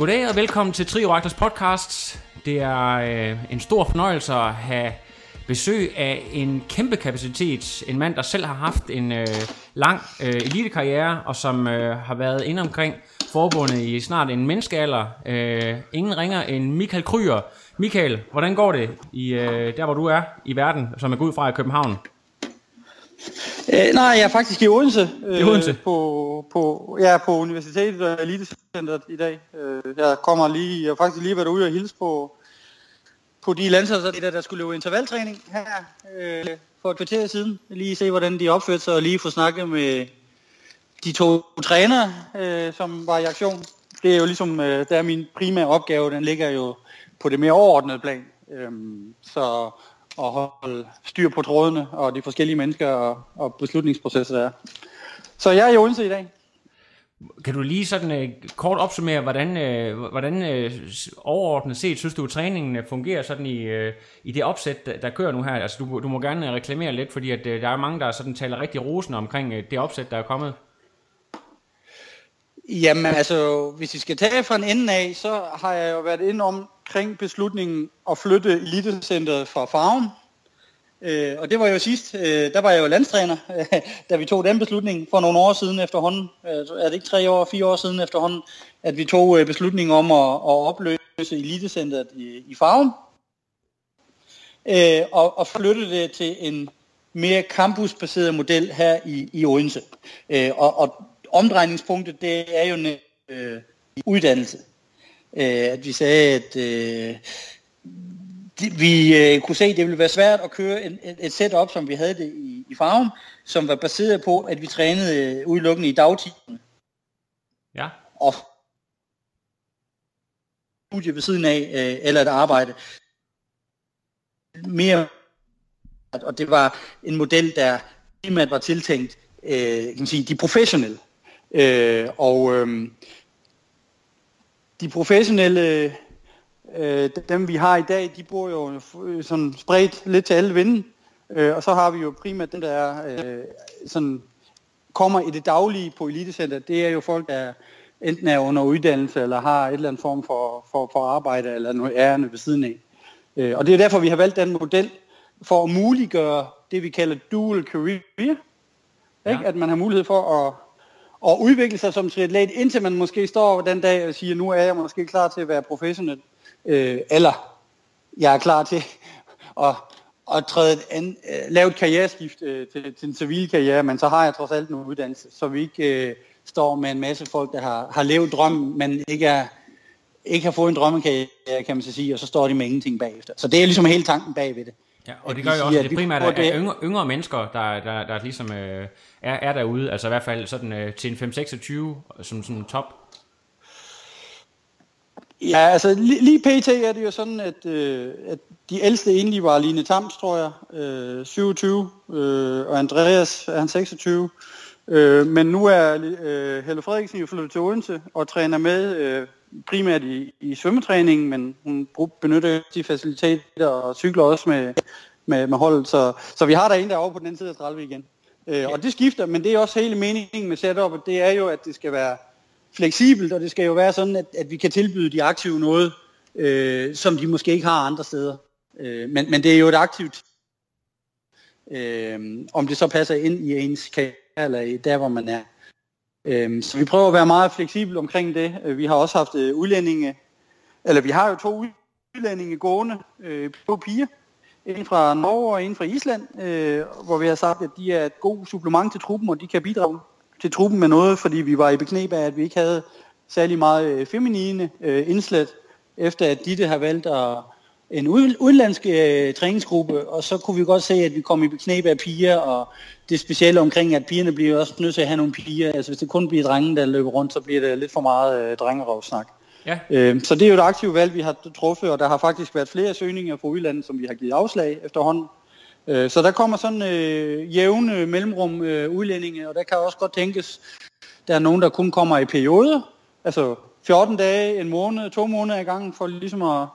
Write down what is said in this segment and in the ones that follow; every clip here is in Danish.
Goddag og velkommen til Trio Raktors podcast. Det er øh, en stor fornøjelse at have besøg af en kæmpe kapacitet. En mand, der selv har haft en øh, lang øh, elitekarriere, og som øh, har været inde omkring forbundet i snart en menneskealder. Øh, ingen ringer end Michael Kryer. Michael, hvordan går det i øh, der, hvor du er i verden, som er gået fra i København? Øh, nej, jeg er faktisk i Odense. I Odense? Øh, på, på, ja, på Universitetet og Elitecenteret i dag. Øh, jeg kommer lige, jeg har faktisk lige været ude og hilse på, på de landsholdsatleter, der skulle løbe intervaltræning her øh, for et kvarter siden. Lige se, hvordan de opførte sig, og lige få snakket med de to trænere, øh, som var i aktion. Det er jo ligesom, øh, der er min primære opgave, den ligger jo på det mere overordnede plan. Øh, så at holde styr på trådene og de forskellige mennesker og, og beslutningsprocesser, der er. Så jeg er i Odense i dag. Kan du lige sådan øh, kort opsummere, hvordan, øh, hvordan øh, overordnet set synes du, at træningen øh, fungerer sådan i, øh, i det opsæt, der, der kører nu her? Altså du, du må gerne reklamere lidt, fordi at, øh, der er mange, der sådan taler rigtig rosende omkring øh, det opsæt, der er kommet. Jamen altså, hvis vi skal tage fra en ende af, så har jeg jo været inde omkring beslutningen at flytte elitecenteret fra farven. Øh, og det var jo sidst, øh, der var jeg jo landstræner, øh, da vi tog den beslutning for nogle år siden efterhånden. Øh, er det ikke tre år, fire år siden efterhånden, at vi tog øh, beslutningen om at, at opløse elitecenteret i, i farven. Øh, og, og flytte det til en mere campusbaseret model her i, i Odense. Øh, og, og omdrejningspunktet, det er jo øh, uddannelse. Øh, at vi sagde, at øh, vi øh, kunne se, at det ville være svært at køre et, et setup, som vi havde det i, i farven, som var baseret på, at vi trænede øh, udelukkende i dagtimerne. Ja. Og studie ved siden af, øh, eller et arbejde. Mere, og det var en model, der primært var tiltænkt øh, kan man sige, de professionelle. Øh, og øh, de professionelle, øh, dem vi har i dag, de bor jo sådan spredt lidt til alle vinde. Øh, og så har vi jo primært den der øh, sådan kommer i det daglige på Elitecenter. Det er jo folk, der enten er under uddannelse, eller har et eller andet form for, for, for arbejde, eller noget ærende ved siden af. Øh, og det er derfor, vi har valgt den model, for at muliggøre det, vi kalder dual career. Ikke? Ja. At man har mulighed for at og udvikle sig som triatlet, indtil man måske står den dag og siger, nu er jeg måske klar til at være professionel, øh, eller jeg er klar til at, at træde et uh, lave et karriereskift øh, til, til en civil karriere, men så har jeg trods alt en uddannelse, så vi ikke øh, står med en masse folk, der har, har levet drømmen, men ikke, er, ikke har fået en drømmekarriere, kan man så sige, og så står de med ingenting bagefter. Så det er ligesom hele tanken bag ved det. Ja, og det gør jo også, at det primært er yngre, yngre mennesker, der, der, der ligesom øh, er, er derude, altså i hvert fald sådan øh, til en 5-26 som sådan top. Ja, altså lige, lige pt. er det jo sådan, at, øh, at de ældste egentlig var Line Tams, tror jeg, øh, 27, øh, og Andreas er han 26. Øh, men nu er øh, Helle Frederiksen jo flyttet til Odense og træner med øh, primært i, i svømmetræningen, men hun benytter de faciliteter og cykler også med, med, med holdet. Så, så vi har der en, der er over på den anden side af 30 igen. Øh, og det skifter, men det er også hele meningen med setupet, det er jo, at det skal være fleksibelt, og det skal jo være sådan, at, at vi kan tilbyde de aktive noget, øh, som de måske ikke har andre steder. Øh, men, men det er jo et aktivt, øh, om det så passer ind i ens karriere, eller der, hvor man er. Øh, så vi prøver at være meget fleksible omkring det. Øh, vi har også haft øh, udlændinge, eller vi har jo to udlændinge gående øh, på piger, en fra Norge og en fra Island, hvor vi har sagt, at de er et godt supplement til truppen, og de kan bidrage til truppen med noget, fordi vi var i beknep af, at vi ikke havde særlig meget feminine øh, efter at Ditte har valgt at, en udenlandsk øh, træningsgruppe, og så kunne vi godt se, at vi kom i beknæb af piger, og det specielle omkring, at pigerne bliver også nødt til at have nogle piger. Altså hvis det kun bliver drenge, der løber rundt, så bliver det lidt for meget øh, drengerovsnak. Ja. Øh, så det er jo et aktivt valg, vi har truffet, og der har faktisk været flere søgninger fra udlandet, som vi har givet afslag efterhånden. Øh, så der kommer sådan øh, jævne mellemrum øh, udlændinge, og der kan også godt tænkes, der er nogen, der kun kommer i perioder, altså 14 dage, en måned, to måneder i gang, for ligesom at,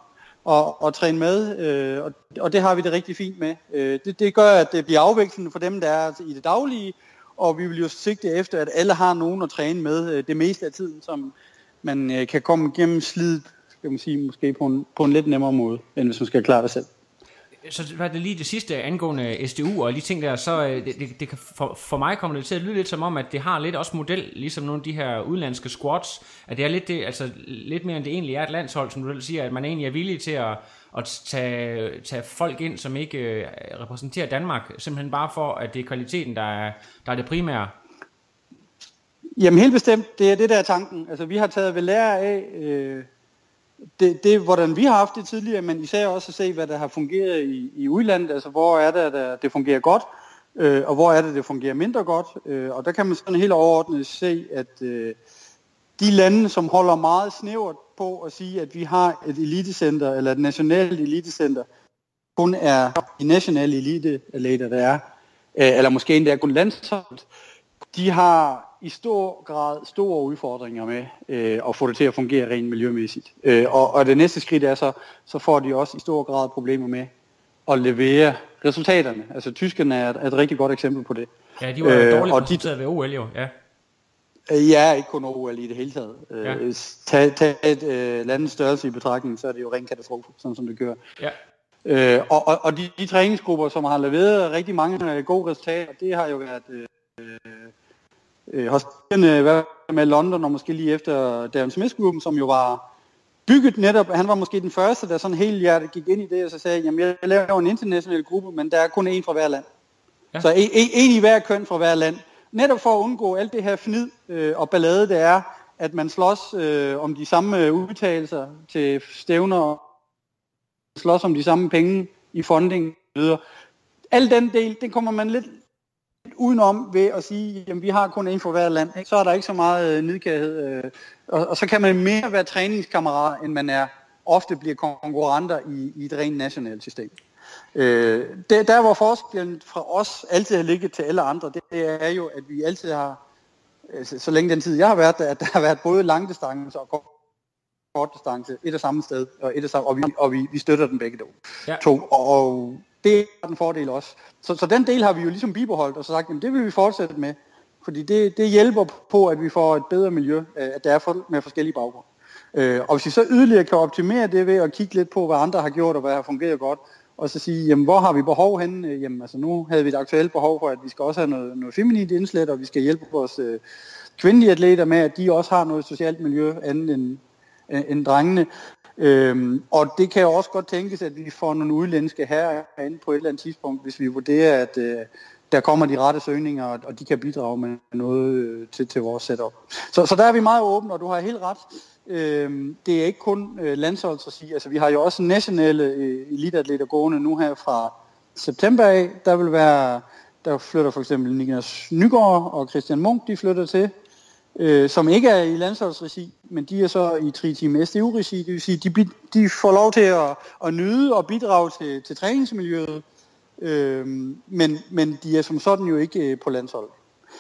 og, og træne med, øh, og, og det har vi det rigtig fint med. Øh, det, det gør, at det bliver afvekslende for dem, der er i det daglige, og vi vil jo sigte efter, at alle har nogen at træne med øh, det meste af tiden, som man øh, kan komme igennem slidet, skal man sige, måske på en, på en lidt nemmere måde, end hvis man skal klare det selv. Så var det lige det sidste angående SDU og lige ting der, så øh, det, det, det kan, for, for mig kommer det til at lyde lidt som om, at det har lidt også model, ligesom nogle af de her udenlandske squads, at det er lidt, det, altså, lidt mere end det egentlig er et landshold, som du siger, at man egentlig er villig til at, at tage, tage folk ind, som ikke øh, repræsenterer Danmark, simpelthen bare for, at det er kvaliteten, der er, der er det primære. Jamen helt bestemt, det er det der er tanken. Altså vi har taget ved lære af øh, det, det, hvordan vi har haft det tidligere, men især også at se, hvad der har fungeret i, i udlandet. Altså hvor er det, at det fungerer godt, øh, og hvor er det, det fungerer mindre godt. Øh, og der kan man sådan helt overordnet se, at øh, de lande, som holder meget snævert på at sige, at vi har et elitecenter, eller et nationalt elitecenter, kun er de nationale elite der er, øh, eller måske endda kun landshold, de har i stor grad store udfordringer med øh, at få det til at fungere rent miljømæssigt. Øh, og, og det næste skridt er så, så får de også i stor grad problemer med at levere resultaterne. Altså tyskerne er et, et rigtig godt eksempel på det. Ja, de var jo øh, dårligt præsenteret ved OL jo, ja. Øh, ja, ikke kun OL i det hele taget. Øh, ja. Tag, tag et øh, landets størrelse i betragtning, så er det jo ren katastrofe, sådan som det gør. Ja. Øh, og og, og de, de træningsgrupper, som har leveret rigtig mange øh, gode resultater, det har jo været øh, øh, hos med London, og måske lige efter Darren Smith-gruppen, som jo var bygget netop, han var måske den første, der sådan helt hjertet gik ind i det, og så sagde, jamen jeg laver en international gruppe, men der er kun en fra hver land. Ja. Så en, en i hver køn fra hver land. Netop for at undgå alt det her fnid øh, og ballade, det er, at man slås øh, om de samme udtalelser til stævner, slås om de samme penge i funding videre. Al den del, den kommer man lidt udenom ved at sige, at vi har kun en for hver land. Ikke? Så er der ikke så meget øh, nidkærhed. Øh, og, og så kan man mere være træningskammerat, end man er ofte bliver konkurrenter i, i et rent nationalt system. Øh, det, der hvor forskellen fra os altid har ligget til alle andre, det, det er jo, at vi altid har, altså, så længe den tid jeg har været der, at der har været både langdistance og kort distance et og samme sted, og, et og, samme, og, vi, og vi, vi støtter den begge to. Ja. to og det er en fordel også. Så, så den del har vi jo ligesom bibeholdt og så sagt, jamen det vil vi fortsætte med. Fordi det, det hjælper på, at vi får et bedre miljø, øh, at der er for, med forskellige baggrunde. Øh, og hvis vi så yderligere kan optimere det ved at kigge lidt på, hvad andre har gjort og hvad har fungeret godt, og så sige, jamen hvor har vi behov henne? Øh, jamen altså nu havde vi et aktuelt behov for, at vi skal også have noget, noget feminint indslæt, og vi skal hjælpe vores øh, kvindelige atleter med, at de også har noget socialt miljø andet end, end drengene. Øhm, og det kan jo også godt tænkes, at vi får nogle udlændske herinde på et eller andet tidspunkt, hvis vi vurderer, at øh, der kommer de rette søgninger, og de kan bidrage med noget øh, til, til vores setup. Så, så der er vi meget åbne, og du har helt ret. Øhm, det er ikke kun øh, landsholdsregi, altså vi har jo også nationale øh, eliteatleter gående nu her fra september af. Der vil være, der flytter for eksempel Niklas Nygaard og Christian Munk, de flytter til øh, som ikke er i landsholdsregi, men de er så i 3 Team SDU-regi, det vil sige, de, de får lov til at, at nyde og bidrage til, til træningsmiljøet, øh, men, men de er som sådan jo ikke øh, på landshold.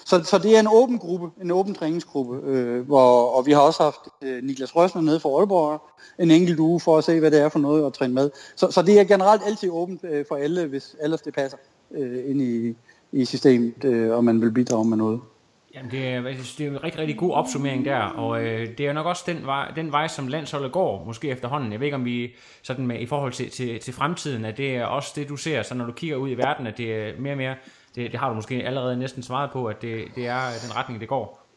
Så, så det er en åben gruppe, en åben træningsgruppe, øh, hvor, og vi har også haft øh, Niklas Røsner nede fra Aalborg en enkelt uge for at se, hvad det er for noget at træne med. Så, så det er generelt altid åbent øh, for alle, hvis ellers det passer øh, ind i, i systemet, øh, og man vil bidrage med noget. Jamen, det er, det er en rigtig, rigtig god opsummering der, og øh, det er nok også den vej, den vej, som landsholdet går, måske efterhånden. Jeg ved ikke, om vi sådan med, i forhold til, til, til fremtiden, at det er også det, du ser, så når du kigger ud i verden, at det er mere og mere, det, det har du måske allerede næsten svaret på, at det, det er den retning, det går.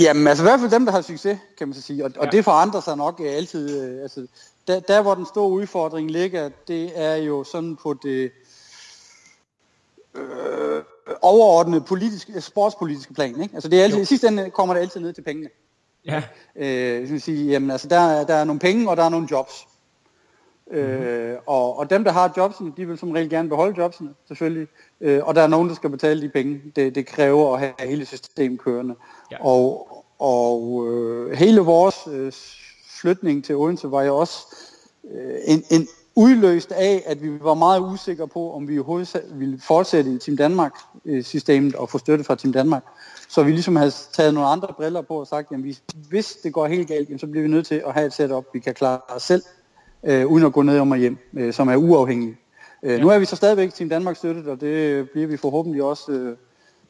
Jamen, altså i hvert fald dem, der har succes, kan man så sige, og, ja. og det forandrer sig nok altid. Øh, altså, der, der, hvor den store udfordring ligger, det er jo sådan på det... Øh, overordnet politisk, sportspolitiske plan. Ikke? Altså det er altid, i sidste ende kommer det altid ned til pengene. Ja. Øh, skal sige, jamen, altså der, der er nogle penge, og der er nogle jobs. Mm-hmm. Øh, og, og dem, der har jobsene, de vil som regel gerne beholde jobsene, selvfølgelig. Øh, og der er nogen, der skal betale de penge. Det, det kræver at have hele systemet kørende. Ja. Og, og øh, hele vores øh, flytning til Odense var jo også øh, en, en udløst af, at vi var meget usikre på, om vi overhovedet ville fortsætte i Team Danmark-systemet og få støtte fra Team Danmark. Så vi ligesom havde taget nogle andre briller på og sagt, at hvis det går helt galt, så bliver vi nødt til at have et setup, vi kan klare os selv, øh, uden at gå ned om og hjem, øh, som er uafhængige. Øh, ja. Nu er vi så stadigvæk Team Danmark støttet, og det bliver vi forhåbentlig også øh,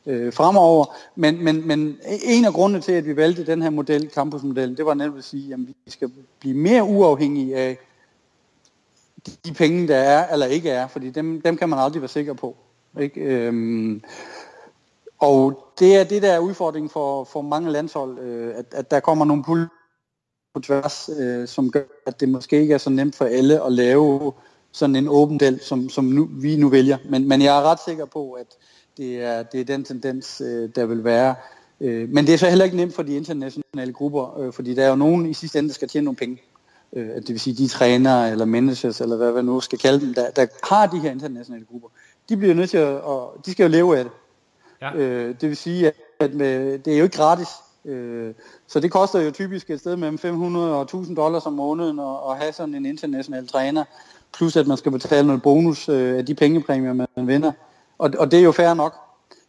øh, fremover. Men, men, men en af grundene til, at vi valgte den her model, campusmodellen, det var nemlig at sige, at vi skal blive mere uafhængige af de penge, der er eller ikke er, fordi dem, dem kan man aldrig være sikker på. Ikke? Øhm, og det er det, der er udfordringen for, for mange landshold, øh, at, at der kommer nogle pul på tværs, øh, som gør, at det måske ikke er så nemt for alle at lave sådan en åben del, som, som nu, vi nu vælger. Men, men jeg er ret sikker på, at det er, det er den tendens, øh, der vil være. Øh, men det er så heller ikke nemt for de internationale grupper, øh, fordi der er jo nogen i sidste ende, der skal tjene nogle penge. Øh, det vil sige, de trænere eller managers, eller hvad man nu skal kalde dem, der, der har de her internationale grupper. De bliver nødt til at, og de skal jo leve af det. Ja. Øh, det vil sige, at med, det er jo ikke gratis. Øh, så det koster jo typisk et sted mellem 500 og 1000 dollars om måneden at, at have sådan en international træner, plus at man skal betale noget bonus øh, af de pengepræmier, man vinder. Og, og det er jo fair nok.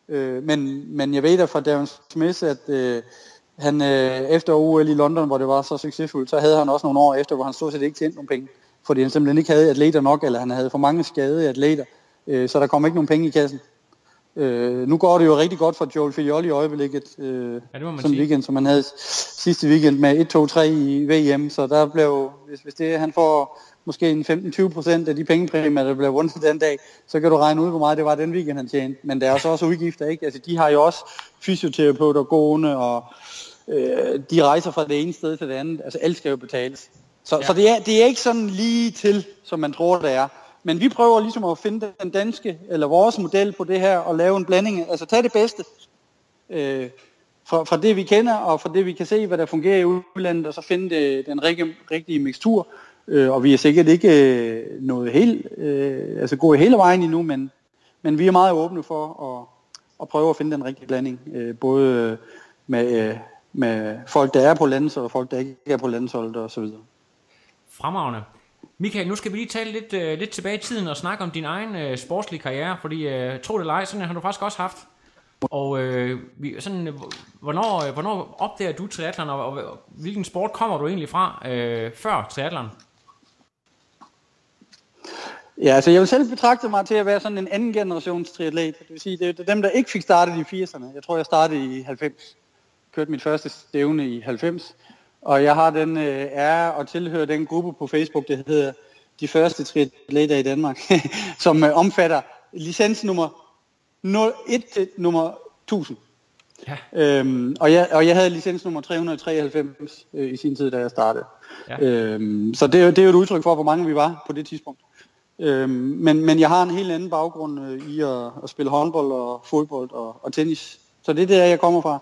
Øh, men, men jeg ved da fra Darren Smith, at øh, han øh, efter OL i London, hvor det var så succesfuldt, så havde han også nogle år efter, hvor han stort set ikke tjente nogen penge. Fordi han simpelthen ikke havde atleter nok, eller han havde for mange skadede atleter. Øh, så der kom ikke nogen penge i kassen. Øh, nu går det jo rigtig godt for Joel Figlioli i øjeblikket, øh, ja, sådan weekend, som han havde sidste weekend med 1-2-3 i VM, så der blev, hvis, hvis det han får måske en 15-20 procent af de pengepræmier, der blev vundet den dag, så kan du regne ud, hvor meget det var den weekend, han tjente. Men der er også også udgifter, ikke? Altså, de har jo også fysioterapeuter gående, og øh, de rejser fra det ene sted til det andet. Altså, alt skal jo betales. Så, ja. så det, er, det er ikke sådan lige til, som man tror, det er. Men vi prøver ligesom at finde den danske, eller vores model på det her, og lave en blanding. Altså, tag det bedste. Øh, fra, fra det vi kender, og fra det vi kan se, hvad der fungerer i udlandet, og så finde det, den rigtige, rigtige mixtur, Øh, og vi er sikkert ikke øh, noget helt, øh, altså gået hele vejen endnu, men, men vi er meget åbne for at, at prøve at finde den rigtige blanding, øh, både med, øh, med folk, der er på landsholdet, og folk, der ikke er på landsholdet osv. Fremragende. Michael, nu skal vi lige tale lidt, uh, lidt tilbage i tiden og snakke om din egen uh, sportslige karriere, fordi uh, tro det eller ej, sådan har du faktisk også haft. Og uh, vi, sådan, hvornår, uh, hvornår opdager du triathlon, og, og, og hvilken sport kommer du egentlig fra uh, før triathlon? Ja, altså jeg vil selv betragte mig til at være sådan en anden generations triatlet. Det vil sige, det er dem, der ikke fik startet i 80'erne. Jeg tror, jeg startede i 90. Kørte mit første stævne i 90. Og jeg har den øh, ære at tilhøre den gruppe på Facebook, der hedder De Første Triatleter i Danmark, som øh, omfatter licens nummer 01 til nummer 1000. Ja. Øhm, og, jeg, og jeg havde licens nummer 393 øh, i sin tid, da jeg startede. Ja. Øhm, så det, det er jo et udtryk for, hvor mange vi var på det tidspunkt. Øhm, men, men jeg har en helt anden baggrund øh, i at, at spille håndbold og fodbold og, og tennis. Så det er der, jeg kommer fra.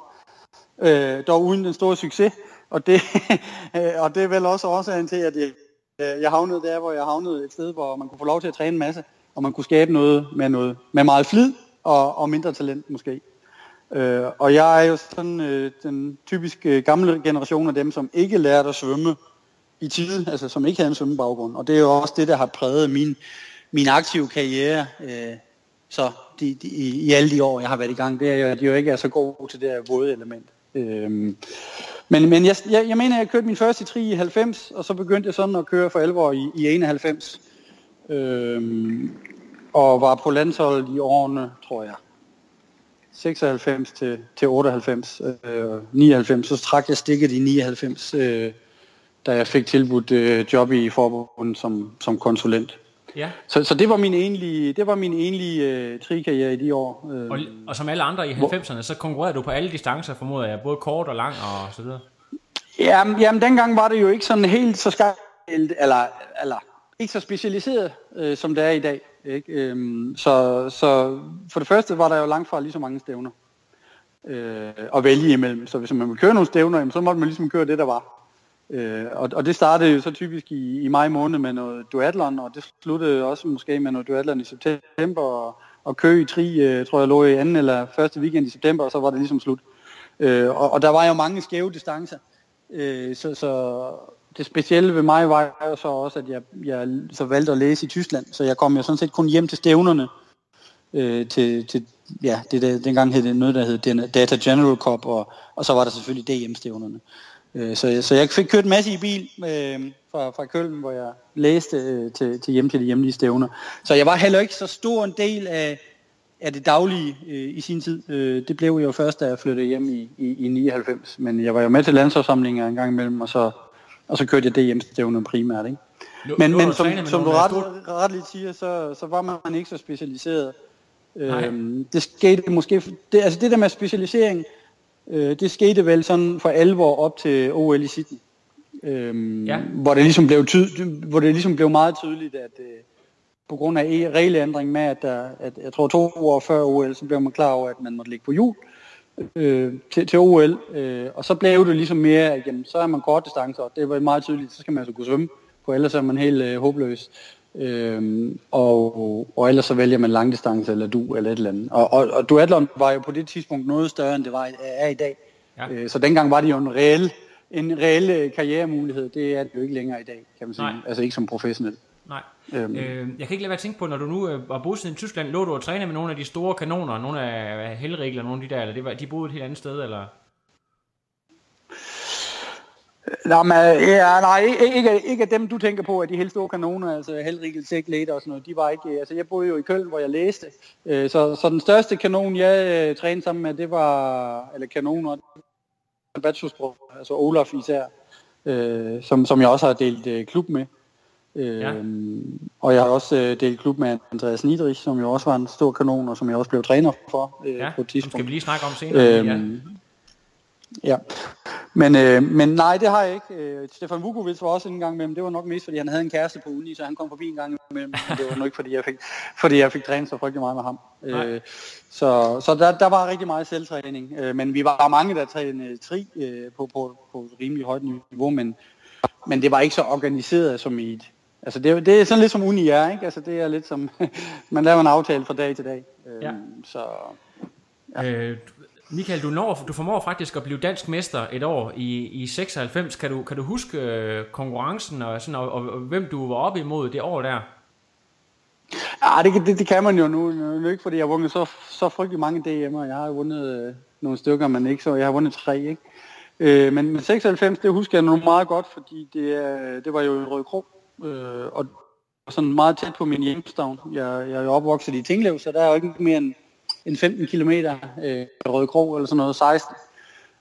Øh, dog uden den store succes. Og det, øh, og det er vel også årsagen til, at jeg, øh, jeg havnede der, hvor jeg havnede et sted, hvor man kunne få lov til at træne en masse, og man kunne skabe noget med, noget, med meget flid og, og mindre talent måske. Øh, og jeg er jo sådan øh, den typiske øh, gamle generation af dem, som ikke lærte at svømme i tide, altså som ikke havde en svømmebaggrund. Og det er jo også det, der har præget min, min aktive karriere, øh, så de, de, i, i alle de år, jeg har været i gang. Det er jo, at jeg jo ikke er så god til det her våde element. Øhm, men men jeg, jeg, jeg mener, jeg kørte min første tri i 90, og så begyndte jeg sådan at køre for alvor i, i 91. Øhm, og var på landsholdet i årene, tror jeg, 96 til, til 98, øh, 99, så trak jeg stikket i 99, øh, da jeg fik tilbudt øh, job i forbundet som, som konsulent. Ja. Så, så det var min egentlige, det var min egentlige øh, trikarriere i de år. Øh, og, og som alle andre i 90'erne, så konkurrerede du på alle distancer, formoder jeg, både kort og lang og så videre. Jamen, jamen dengang var det jo ikke sådan helt så skarpt, eller, eller ikke så specialiseret, øh, som det er i dag. Ikke? Øhm, så, så for det første var der jo langt fra lige så mange stævner øh, at vælge imellem. Så hvis man ville køre nogle stævner, jamen, så måtte man ligesom køre det, der var. Øh, og, og det startede jo så typisk i, i maj måned med noget duatlon, og det sluttede også måske med noget duatlon i september, og, og kø i tri, øh, tror jeg lå i anden eller første weekend i september, og så var det ligesom slut. Øh, og, og der var jo mange skæve distancer, øh, så, så det specielle ved mig var jo så også, at jeg, jeg så valgte at læse i Tyskland, så jeg kom jo sådan set kun hjem til stævnerne, øh, til, til ja, det der, dengang hed det noget, der hed Data General Cup, og, og så var der selvfølgelig DM-stævnerne. Øh, så, så jeg fik kørt en masse i bil øh, fra, fra Køln, hvor jeg læste øh, til, til hjem til de hjemlige stævner. Så jeg var heller ikke så stor en del af, af det daglige øh, i sin tid. Øh, det blev jo først, da jeg flyttede hjem i, i, i 99, men jeg var jo med til landsholdssamlinger en gang imellem, og så, og så kørte jeg det hjemstævne primært. Ikke? Nu, Men, nu men som, som du ret, ret lidt siger, så, så var man ikke så specialiseret. Nej. Øhm, det skete måske, det, altså det der med specialisering, øh, det skete vel sådan for alvor op til OL i Sydney. Øhm, Ja. hvor, det ligesom blev tyd, hvor det ligesom blev meget tydeligt, at øh, på grund af e- regelændring med, at, der, at jeg tror to år før OL, så blev man klar over, at man måtte ligge på hjul øh, til, til OL. Øh, og så blev det ligesom mere, at jamen, så er man kort distancer, og det var meget tydeligt, så skal man altså kunne svømme, for ellers er man helt øh, håbløs. Øhm, og, og ellers så vælger man langdistance eller du eller et eller andet. Og, og, og duatlon var jo på det tidspunkt noget større, end det var, er i dag. Ja. Øh, så dengang var det jo en reel, en reel øh, karrieremulighed. Det er det jo ikke længere i dag, kan man sige. Nej. Altså ikke som professionel. Nej. Øhm. Øh, jeg kan ikke lade være at tænke på, når du nu øh, var bosiddende i Tyskland, lå du og træne med nogle af de store kanoner, nogle af Helrig eller nogle af de der, eller det var, de boede et helt andet sted, eller? Nej, men, ja, nej ikke, ikke, dem, du tænker på, at de helt store kanoner, altså Helrigel, Sæk, Leder og sådan noget, de var ikke, altså jeg boede jo i Køln, hvor jeg læste, øh, så, så den største kanon, jeg øh, trænede sammen med, det var, eller kanoner, bachelorspro, altså Olaf især, øh, som, som jeg også har delt øh, klub med. Øh, Ja. Og jeg har også øh, delt klub med Andreas Niedrich, som jo også var en stor kanon, og som jeg også blev træner for øh, Ja, på et tidspunkt. skal vi lige snakke om senere. ja. Ja. Men, øh, men nej, det har jeg ikke. Øh, Stefan Vukovic var også en gang med, det var nok mest, fordi han havde en kæreste på uni, så han kom forbi en gang imellem. Men det var nok ikke, fordi jeg fik, fordi jeg fik trænet så frygtelig meget med ham. Nej. Øh, så så der, der var rigtig meget selvtræning. Øh, men vi var mange, der trænede tri øh, på, på, på et rimelig højt niveau, men, men det var ikke så organiseret som i et... Altså det, er- det er sådan lidt som uni er, ikke? Altså det er lidt som, man laver en aftale fra dag til dag. Øh, Ja. Så Øh, Michael, du, når, du formår faktisk at blive dansk mester et år i, i 96. Kan du, kan du huske øh, konkurrencen og, sådan, og, og, og hvem du var op imod det år der? Ja, det, det, det kan man jo nu. Nu ikke, fordi jeg har vundet så, så frygtelig mange DM'er. Jeg har vundet øh, nogle stykker, men ikke så. Jeg har vundet tre, ikke? Øh, men, men 96, det husker jeg nu meget godt, fordi det, er- det var jo i Røde Kro. Øh, og og sådan meget tæt på min hjemstavn. Jeg, jeg er jo opvokset i Tinglev, så der er jo ikke mere end, end 15 km øh, Røde Kro, eller sådan noget, 16.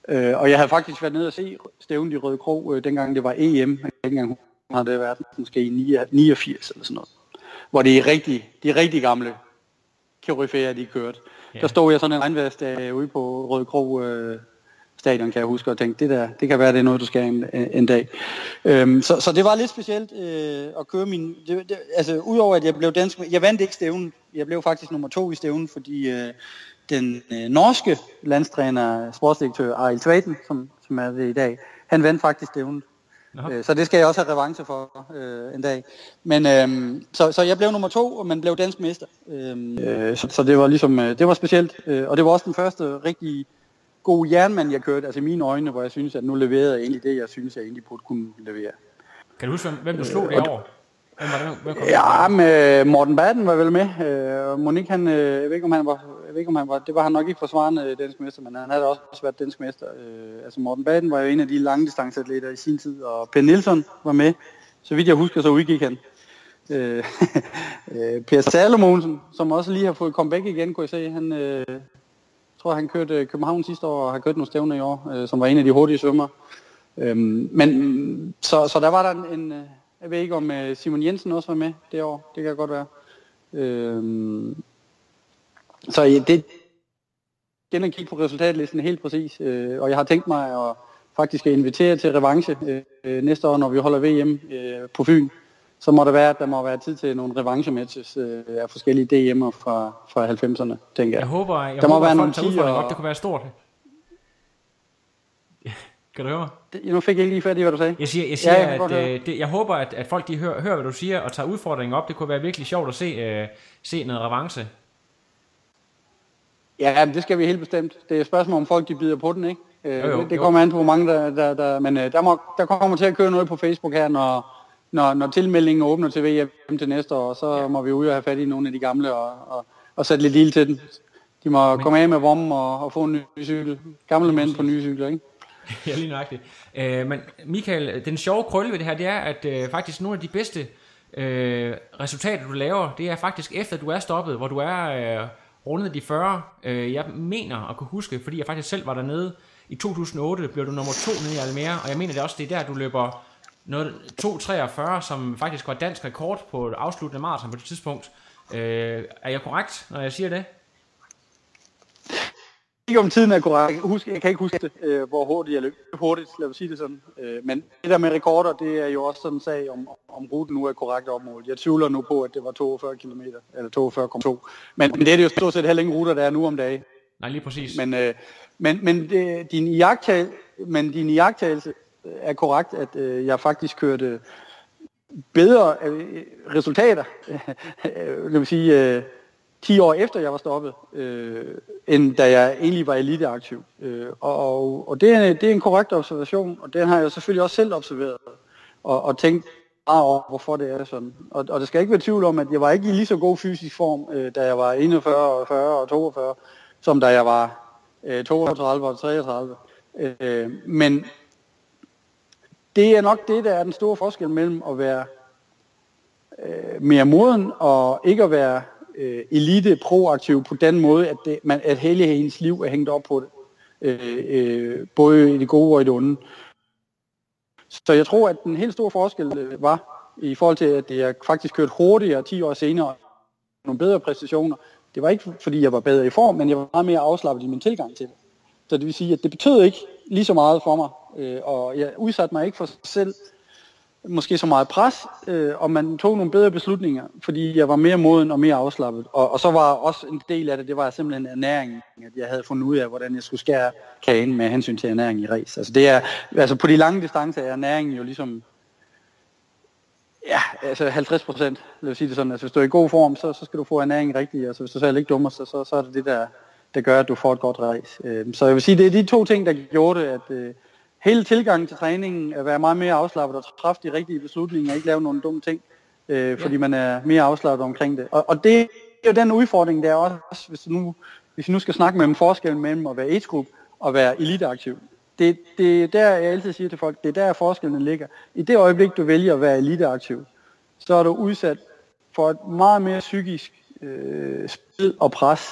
Øh, og jeg havde faktisk været nede og se stævnet i Røde Kro, øh, dengang det var EM. Jeg kan ikke engang har det været måske i 89 eller sådan noget. Hvor det er rigtig, de rigtig gamle koryfæer, de kørte. Ja. Der stod jeg sådan en regnværsdag ude på Røde Kro øh, stadion, kan jeg huske, og tænkte, det der, det kan være, det er noget, du skal en, en dag. Øhm, så, så det var lidt specielt øh, at køre min... Det, det, altså, udover at jeg blev dansk... Jeg vandt ikke stævnen. Jeg blev faktisk nummer to i stævnen, fordi øh, den øh, norske landstræner, sportsdirektør Arild Tvaten, som, som er det i dag, han vandt faktisk stævnen. Øh, Så det skal jeg også have revanche for øh, en dag. Men øhm, så, så jeg blev nummer to, og man blev dansk mester. Øhm, øh, så, så det var ligesom, øh, det var specielt. Øh, og det var også den første rigtig gode jernmand, jeg kørte, altså i mine øjne, hvor jeg synes, at nu leverede jeg egentlig det, jeg synes, jeg egentlig burde kunne levere. Kan du huske, hvem, du slog Øh, det år? Hvem var det? Hvem kom Ja, med Morten Baden var vel med. Øh, Monique, han, øh, jeg ved ikke, om han var, jeg ved ikke, om han var, det var han nok ikke forsvarende dansk mester, men han havde også været dansk mester. Øh, altså Morten Baden var jo en af de langdistanceatleter i sin tid, og Per Nielsen var med. Så vidt jeg husker, så udgik han. Øh, øh, per Salomonsen, som også lige har fået comeback igen, kunne jeg se. Han, øh, tror, han kørte øh, København sidste år, og har kørt nogle stævner i år, øh, som var en af de hurtige svømmer. Øhm, men så, så der var der en, en øh, jeg ved ikke om øh, Simon Jensen også var med det år, det kan godt være. Øhm, så det igen at kigge på resultatlisten helt præcis, øh, og jeg har tænkt mig at faktisk at invitere til revanche øh, øh, næste år, når vi holder VM øh, på Fyn. Så må der være, at der må være tid til nogle revanche-matches øh, af forskellige DM'er fra, fra 90'erne, tænker Jeg jeg. håber, jeg Der må håber være at nogle folk tager op. og- Det kunne være stort. Kan du høre mig? Det, nu fik jeg ikke lige fat i, hvad du sagde. Jeg siger, jeg, siger Ja, jeg at øh, det, jeg håber, at, at folk de hører, hører, hvad du siger, og tager udfordringen op. Det kunne være virkelig sjovt at se, øh, se noget revanche. Ja, men det skal vi helt bestemt. Det er et spørgsmål, om folk de bider på den, ikke? Øh, Jo, jo, det, det jo. kommer an på, hvor mange der... der, der men øh, der, må, der kommer til at køre noget på Facebook her, når, når, når tilmeldingen åbner til VM til næste år. Så ja. må vi ud og have fat i nogle af de gamle og, og, og sætte lidt lille til den. De må men... komme af med vommen og, og få en ny cykel. Gamle mænd på nye cykler, ikke? ja, lige nøjagtigt. Øh, men Michael, den sjove krølle ved det her, det er, at øh, faktisk nogle af de bedste øh, resultater, du laver, det er faktisk efter, du er stoppet, hvor du er øh, rundet de 40. Øh, jeg mener at kunne huske, fordi jeg faktisk selv var dernede i 2008, blev du nummer to nede i Almere, og jeg mener det også, det er der, du løber noget 2.43, som faktisk var dansk rekord på et afsluttende maraton på det tidspunkt. Øh, er jeg korrekt, når jeg siger det? ikke om tiden er korrekt. Husk, jeg kan ikke huske øh, hvor hurtigt jeg løb. Hurtigt, lad os sige det sådan. Øh, men det der med rekorder, det er jo også sådan en sag, om, om ruten nu er korrekt opmålt. Jeg tvivler nu på, at det var 42 km, eller 42,2. Men, men det er det jo stort set heller ingen ruter, der er nu om dagen. Nej, lige præcis. Men, øh, men, men det, din, iagttagelse, men din iagttagelse er korrekt, at øh, jeg faktisk kørte bedre øh, resultater, øh, lad mig sige, øh, 10 år efter jeg var stoppet, øh, end da jeg egentlig var eliteaktiv. Øh, og og det, er, det er en korrekt observation, og den har jeg selvfølgelig også selv observeret, og, og tænkt meget over, hvorfor det er sådan. Og, og det skal ikke være tvivl om, at jeg var ikke i lige så god fysisk form, øh, da jeg var 41, 40 og 42, som da jeg var øh, 32 og 33. Øh, men det er nok det, der er den store forskel mellem at være øh, mere moden og ikke at være øh, elite proaktiv på den måde, at, det, man, at hele hendes liv er hængt op på det. Øh, øh, både i det gode og i det onde. Så jeg tror, at den helt store forskel øh, var, i forhold til, at jeg faktisk kørte hurtigere 10 år senere, nogle bedre præstationer. Det var ikke, fordi jeg var bedre i form, men jeg var meget mere afslappet i min tilgang til det. Så det vil sige, at det betød ikke lige så meget for mig, øh, og jeg udsatte mig ikke for selv måske så meget pres, øh, og man tog nogle bedre beslutninger, fordi jeg var mere moden og mere afslappet. Og, og så var også en del af det, det var simpelthen ernæringen, at jeg havde fundet ud af, hvordan jeg skulle skære kagen med hensyn til ernæring i race. Altså, det er, altså på de lange distancer er ernæringen jo ligesom Ja, altså 50 procent, lad os sige det sådan. Altså hvis du er i god form, så, så skal du få ernæring rigtigt. Altså hvis du selv ikke dummer, så, så, så er det det, der, der gør, at du får et godt race. Øh, så jeg vil sige, det er de to ting, der gjorde det, at, øh, hele tilgangen til træningen, at være meget mere afslappet og træffe de rigtige beslutninger, og ikke lave nogle dumme ting, øh, fordi man er mere afslappet omkring det. Og, og det er jo den udfordring, der er også, hvis du nu, hvis vi nu skal snakke med en forskel mellem at være age og være eliteaktiv. Det, det er der, jeg altid siger til folk, det er der forskellen ligger. I det øjeblik, du vælger at være eliteaktiv, så er du udsat for et meget mere psykisk øh, spil og pres,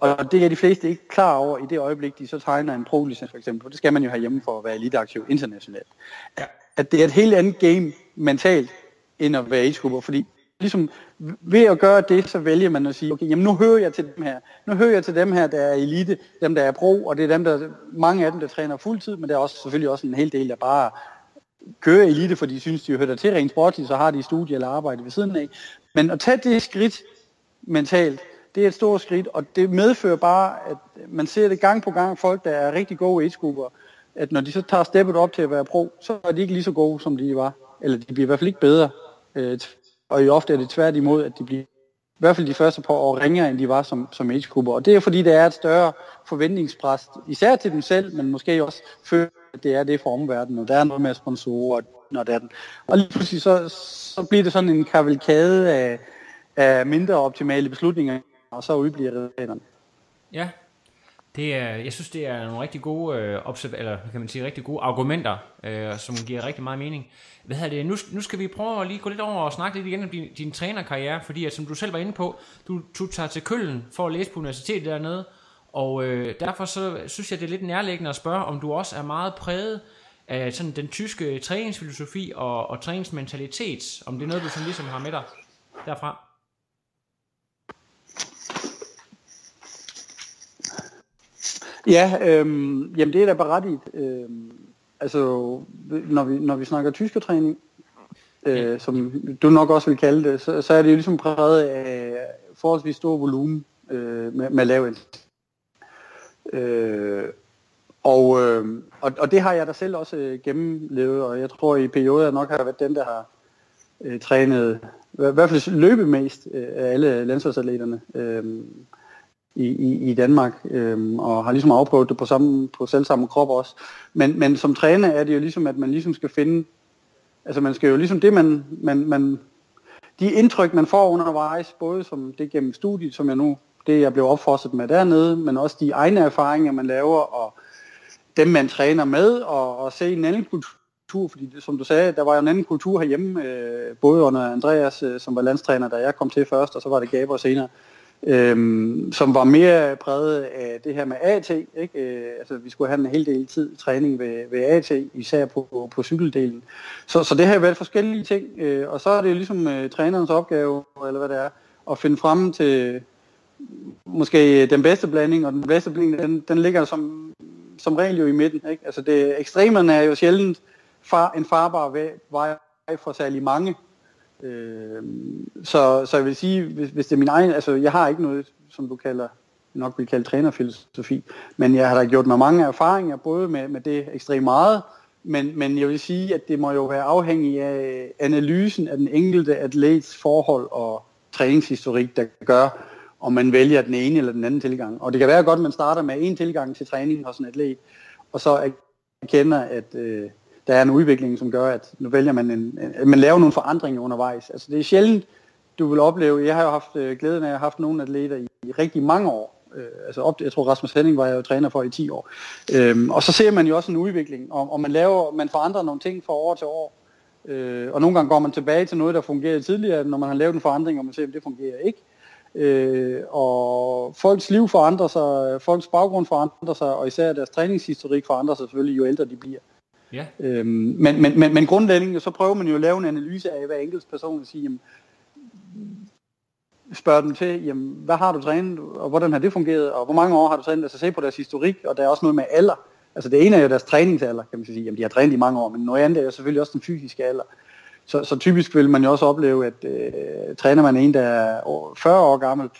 og det er de fleste ikke klar over i det øjeblik, de så tegner en pro-licens for eksempel. Det skal man jo have hjemme for at være eliteaktiv internationalt. Ja. At det er et helt andet game mentalt, end at være age fordi ligesom ved at gøre det, så vælger man at sige, okay, jamen nu hører jeg til dem her. Nu hører jeg til dem her, der er elite, dem der er pro, og det er dem, der, mange af dem, der træner fuldtid, men der er også selvfølgelig også en hel del, der bare kører elite, fordi de synes, de hører til rent sportligt, så har de studie eller arbejde ved siden af. Men at tage det skridt mentalt, det er et stort skridt, og det medfører bare, at man ser det gang på gang, folk, der er rigtig gode age at når de så tager steppet op til at være pro, så er de ikke lige så gode, som de var. Eller de bliver i hvert fald ikke bedre. Øh, og i ofte er det tværtimod, at de bliver i hvert fald de første par år ringere, end de var som, som age Og det er fordi, der er et større forventningspres, især til dem selv, men måske også før, at det er det for omverdenen, og der er noget med sponsorer, når det den. Og lige pludselig så, så bliver det sådan en kavalkade af, af mindre optimale beslutninger, og så udbliver resultaterne. Ja, det er, jeg synes, det er nogle rigtig gode, øh, observ- eller kan man sige, rigtig gode argumenter, øh, som giver rigtig meget mening. Hvad hedder det? Nu, nu skal vi prøve at lige gå lidt over og snakke lidt igen om din, din trænerkarriere, fordi at, som du selv var inde på, du, du tager til Køln for at læse på universitetet dernede, og øh, derfor så synes jeg, det er lidt nærliggende at spørge, om du også er meget præget af sådan den tyske træningsfilosofi og, og træningsmentalitet, om det er noget, du sådan ligesom har med dig derfra. Ja, øhm, jamen det er da berettigt. Øhm, altså, når vi, når vi snakker tyskertræning, øh, som du nok også vil kalde det, så, så er det jo ligesom præget af forholdsvis stor volumen øh, med, med lav øh, og, øh, og, og det har jeg da selv også øh, gennemlevet, og jeg tror i perioder nok har været den, der har øh, trænet, i hvert fald løbet mest øh, af alle landsholdsatleterne. Øh, i, i, i Danmark, øhm, og har ligesom afprøvet det på, samme, på selv samme krop også. Men, men som træner er det jo ligesom, at man ligesom skal finde, altså man skal jo ligesom det, man, man, man de indtryk, man får undervejs, både som det gennem studiet, som jeg nu, det jeg blev opfostret med dernede, men også de egne erfaringer, man laver, og dem, man træner med, og, og se en anden kultur, fordi det, som du sagde, der var jo en anden kultur herhjemme, øh, både under Andreas, øh, som var landstræner, da jeg kom til først, og så var det Gaber senere øhm, som var mere præget af det her med AT. Ikke? Øh, altså, vi skulle have en hel del tid træning ved, ved AT, især på, på cykeldelen. Så, så det har været forskellige ting, øh, og så er det jo ligesom øh, trænerens opgave, eller hvad det er, at finde frem til måske den bedste blanding, og den bedste blanding, den, den ligger som, som regel jo i midten. Ikke? Altså det, ekstremerne er jo sjældent far, en farbar vej for særlig mange. Øh, så, så jeg vil sige, hvis, hvis det er min egen, altså jeg har ikke noget, som du kalder, nok vil kalde trænerfilosofi, men jeg har da gjort mig mange erfaringer, både med, med det ekstremt meget, men, men jeg vil sige, at det må jo være afhængig af analysen af den enkelte atlets forhold og træningshistorik, der gør, om man vælger den ene eller den anden tilgang. Og det kan være godt, at man starter med en tilgang til træning hos en atlet, og så erkender, at øh, der er en udvikling, som gør, at nu vælger man, en, en, man laver nogle forandringer undervejs. Altså det er sjældent, du vil opleve, jeg har jo haft øh, glæden af at have haft nogle atleter i, i rigtig mange år. Øh, altså op, jeg tror Rasmus Henning var jeg jo træner for i 10 år. Øhm, og så ser man jo også en udvikling, og, og man laver, man forandrer nogle ting fra år til år. Øh, og nogle gange går man tilbage til noget, der fungerede tidligere, når man har lavet en forandring, og man ser, at det fungerer ikke. Øh, og folks liv forandrer sig, folks baggrund forandrer sig, og især deres træningshistorik forandrer sig selvfølgelig, jo ældre de bliver. Ja. Øhm, men, men, men, men grundlæggende, så prøver man jo at lave en analyse af hver enkelt person og sige, jamen, spørger dem til, jamen, hvad har du trænet, og hvordan har det fungeret, og hvor mange år har du trænet, altså se på deres historik, og der er også noget med alder. Altså det ene er jo deres træningsalder, kan man sige, jamen de har trænet i mange år, men noget andet er jo selvfølgelig også den fysiske alder. Så, så typisk vil man jo også opleve, at øh, træner man en, der er 40 år gammel,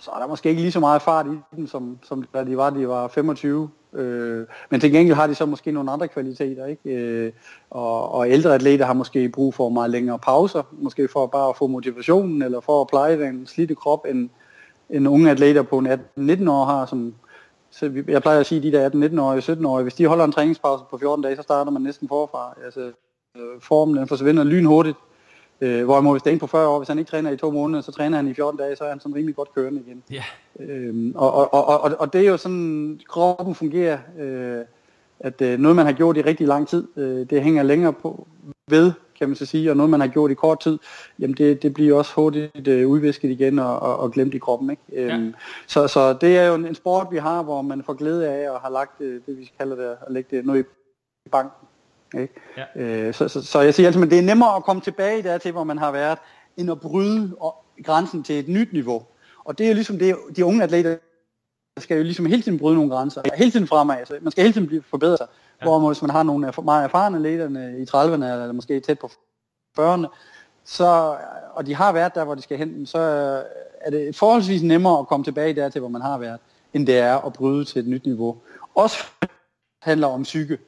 så er der måske ikke lige så meget fart i dem, som, som da de var, de var 25. Øh, men til gengæld har de så måske nogle andre kvaliteter, ikke? Øh, og, og ældre atleter har måske brug for meget længere pauser, måske for bare at få motivationen, eller for at pleje den slidte krop, end, end unge atleter på 18-19 år har, som, så jeg plejer at sige, at de der 18-19-årige, 17-årige, hvis de holder en træningspause på 14 dage, så starter man næsten forfra. Altså, øh, formen den forsvinder lynhurtigt. Øh, hvorimod hvis det er en på 40 år, hvis han ikke træner i to måneder, så træner han i 14 dage, så er han sådan rimelig godt kørende igen. Ja. Øhm, og, og, og, og, og det er jo sådan, kroppen fungerer, øh, at øh, noget man har gjort i rigtig lang tid, øh, det hænger længere på ved, kan man så sige, og noget man har gjort i kort tid, jamen det, det bliver også hurtigt øh, udvisket igen og, og, og glemt i kroppen. Ikke? Øhm, ja. så, så det er jo en, en sport, vi har, hvor man får glæde af og har lagt øh, det, vi kalder det, at lægge det noget i banken. Ikke? Ja. Øh, så, så, så jeg siger altid, at det er nemmere at komme tilbage der til, hvor man har været, end at bryde grænsen til et nyt niveau. Og det er jo ligesom det, de unge atleter skal jo ligesom hele tiden bryde nogle grænser, hele tiden fremad, så man skal hele tiden blive forbedret sig. Ja. Hvor hvis man har nogle meget erfarne atleter i 30'erne, eller måske tæt på 40'erne, så, og de har været der, hvor de skal hen, så er det forholdsvis nemmere at komme tilbage der til, hvor man har været, end det er at bryde til et nyt niveau. Også handler om psyke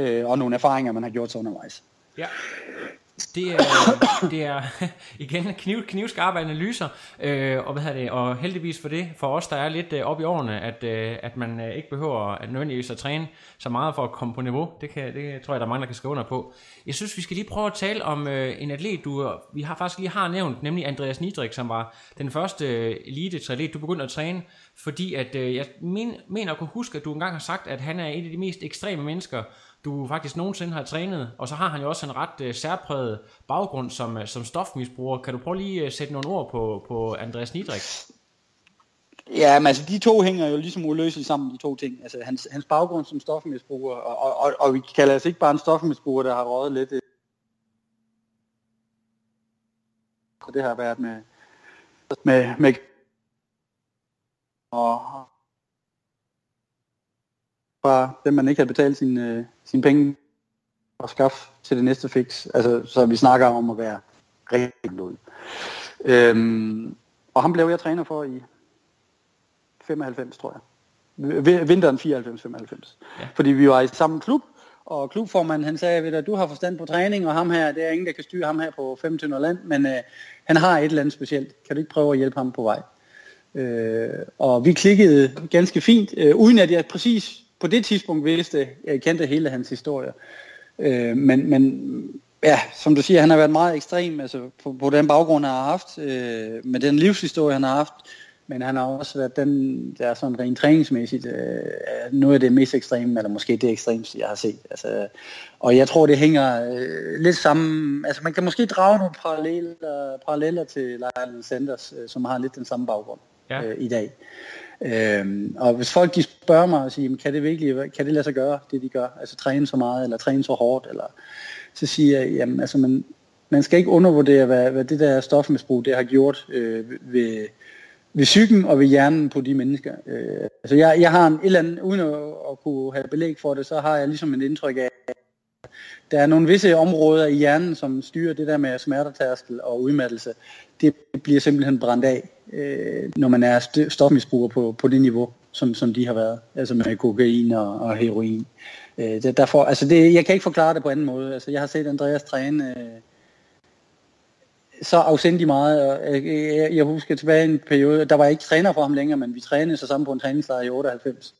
øh, og nogle erfaringer, man har gjort sig undervejs. Ja. Det er, det er igen kniv, knivskarpe analyser, øh, og, hvad hedder det, og heldigvis for det, for os, der er lidt øh, op i årene, at, øh, at man øh, ikke behøver at nødvendigvis at træne så meget for at komme på niveau. Det, kan, det tror jeg, der er mange, der kan skrive under på. Jeg synes, vi skal lige prøve at tale om øh, en atlet, du øh, vi har faktisk lige har nævnt, nemlig Andreas Nidrik, som var den første øh, elite-atlet, du begyndte at træne, fordi at, øh, jeg men, mener at kunne huske, at du engang har sagt, at han er et af de mest ekstreme mennesker, du faktisk nogensinde har trænet, og så har han jo også en ret øh, særpræget baggrund som, øh, som stofmisbruger. Kan du prøve lige at uh, sætte nogle ord på, på Andreas Nidrik? Ja, men altså de to hænger jo ligesom uløseligt sammen, de to ting. Altså hans, hans baggrund som stofmisbruger, og, og, og, og vi kalder altså ikke bare en stofmisbruger, der har røget lidt. Så det har været med, med, med og, fra dem, man ikke havde betalt sin, øh, sine penge og skaffe til det næste fix. Altså, så vi snakker om at være rigtig blod. Øhm, og ham blev jeg træner for i 95, tror jeg. Vinteren 94-95. Ja. Fordi vi var i samme klub, og klubformanden han sagde, at du har forstand på træning, og ham her, det er ingen, der kan styre ham her på 25 land, men øh, han har et eller andet specielt. Kan du ikke prøve at hjælpe ham på vej? Øh, og vi klikkede ganske fint, øh, uden at jeg præcis på det tidspunkt vidste, jeg kendte hele hans historie. Øh, men, men ja, som du siger, han har været meget ekstrem altså, på, på den baggrund, han har haft, øh, med den livshistorie, han har haft, Men han har også været den, der er sådan rent træningsmæssigt, øh, noget af det mest ekstreme, eller måske det ekstremeste, jeg har set. Altså, og jeg tror, det hænger øh, lidt sammen, altså man kan måske drage nogle paralleller, paralleller til Lionel Sanders, øh, som har lidt den samme baggrund ja. øh, i dag. Øhm, og hvis folk de spørger mig og siger, kan det virkelig, kan det lade sig gøre, det de gør, altså træne så meget, eller træne så hårdt, eller så siger jeg, jamen altså man, man skal ikke undervurdere, hvad, hvad det der stofmisbrug, det har gjort øh, ved, ved psyken og ved hjernen på de mennesker. Øh, altså jeg, jeg har en et eller andet, uden at, at kunne have belæg for det, så har jeg ligesom en indtryk af, at der er nogle visse områder i hjernen, som styrer det der med smertetærskel og udmattelse. Det bliver simpelthen brændt af, øh, når man er stofmisbruger på, på det niveau, som, som de har været. Altså med kokain og, og heroin. Øh, det, derfor, altså det, jeg kan ikke forklare det på anden måde. Altså jeg har set Andreas træne øh, så afsendig meget. Og jeg, jeg, jeg husker tilbage en periode, der var jeg ikke træner for ham længere, men vi trænede så sammen på en træningslejr i 98.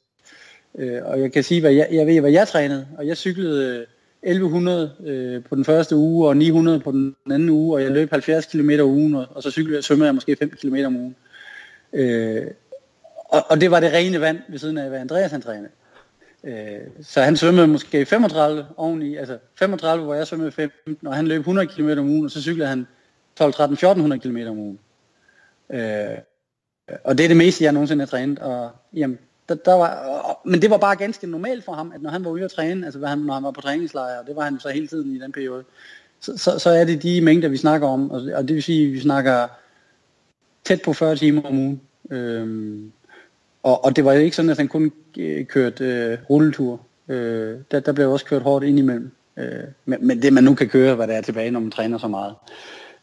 Øh, og jeg kan sige, hvad jeg, jeg ved, hvad jeg trænede, og jeg cyklede øh, 1100 øh, på den første uge, og 900 på den anden uge, og jeg løb 70 km om ugen, og, og så cyklede jeg, svømmede jeg måske 5 km om ugen. Øh, og, og det var det rene vand ved siden af, hvad Andreas han trænede. Øh, så han svømmede måske 35 oveni, altså 35, hvor jeg svømmede 15, og han løb 100 km om ugen, og så cyklede han 12, 13, 1400 km om ugen. Øh, og det er det meste, jeg nogensinde har trænet. Og, jamen, der, der var, men det var bare ganske normalt for ham, at når han var ude at træne, altså han, når han var på træningslejr, og det var han så hele tiden i den periode, så, så, så er det de mængder, vi snakker om. Og, og det vil sige, at vi snakker tæt på 40 timer om ugen. Øhm, og, og det var jo ikke sådan, at han kun øh, kørte øh, rulletur. Øh, der, der blev også kørt hårdt indimellem. Øh, men, men det man nu kan køre, hvad der er tilbage, når man træner så meget.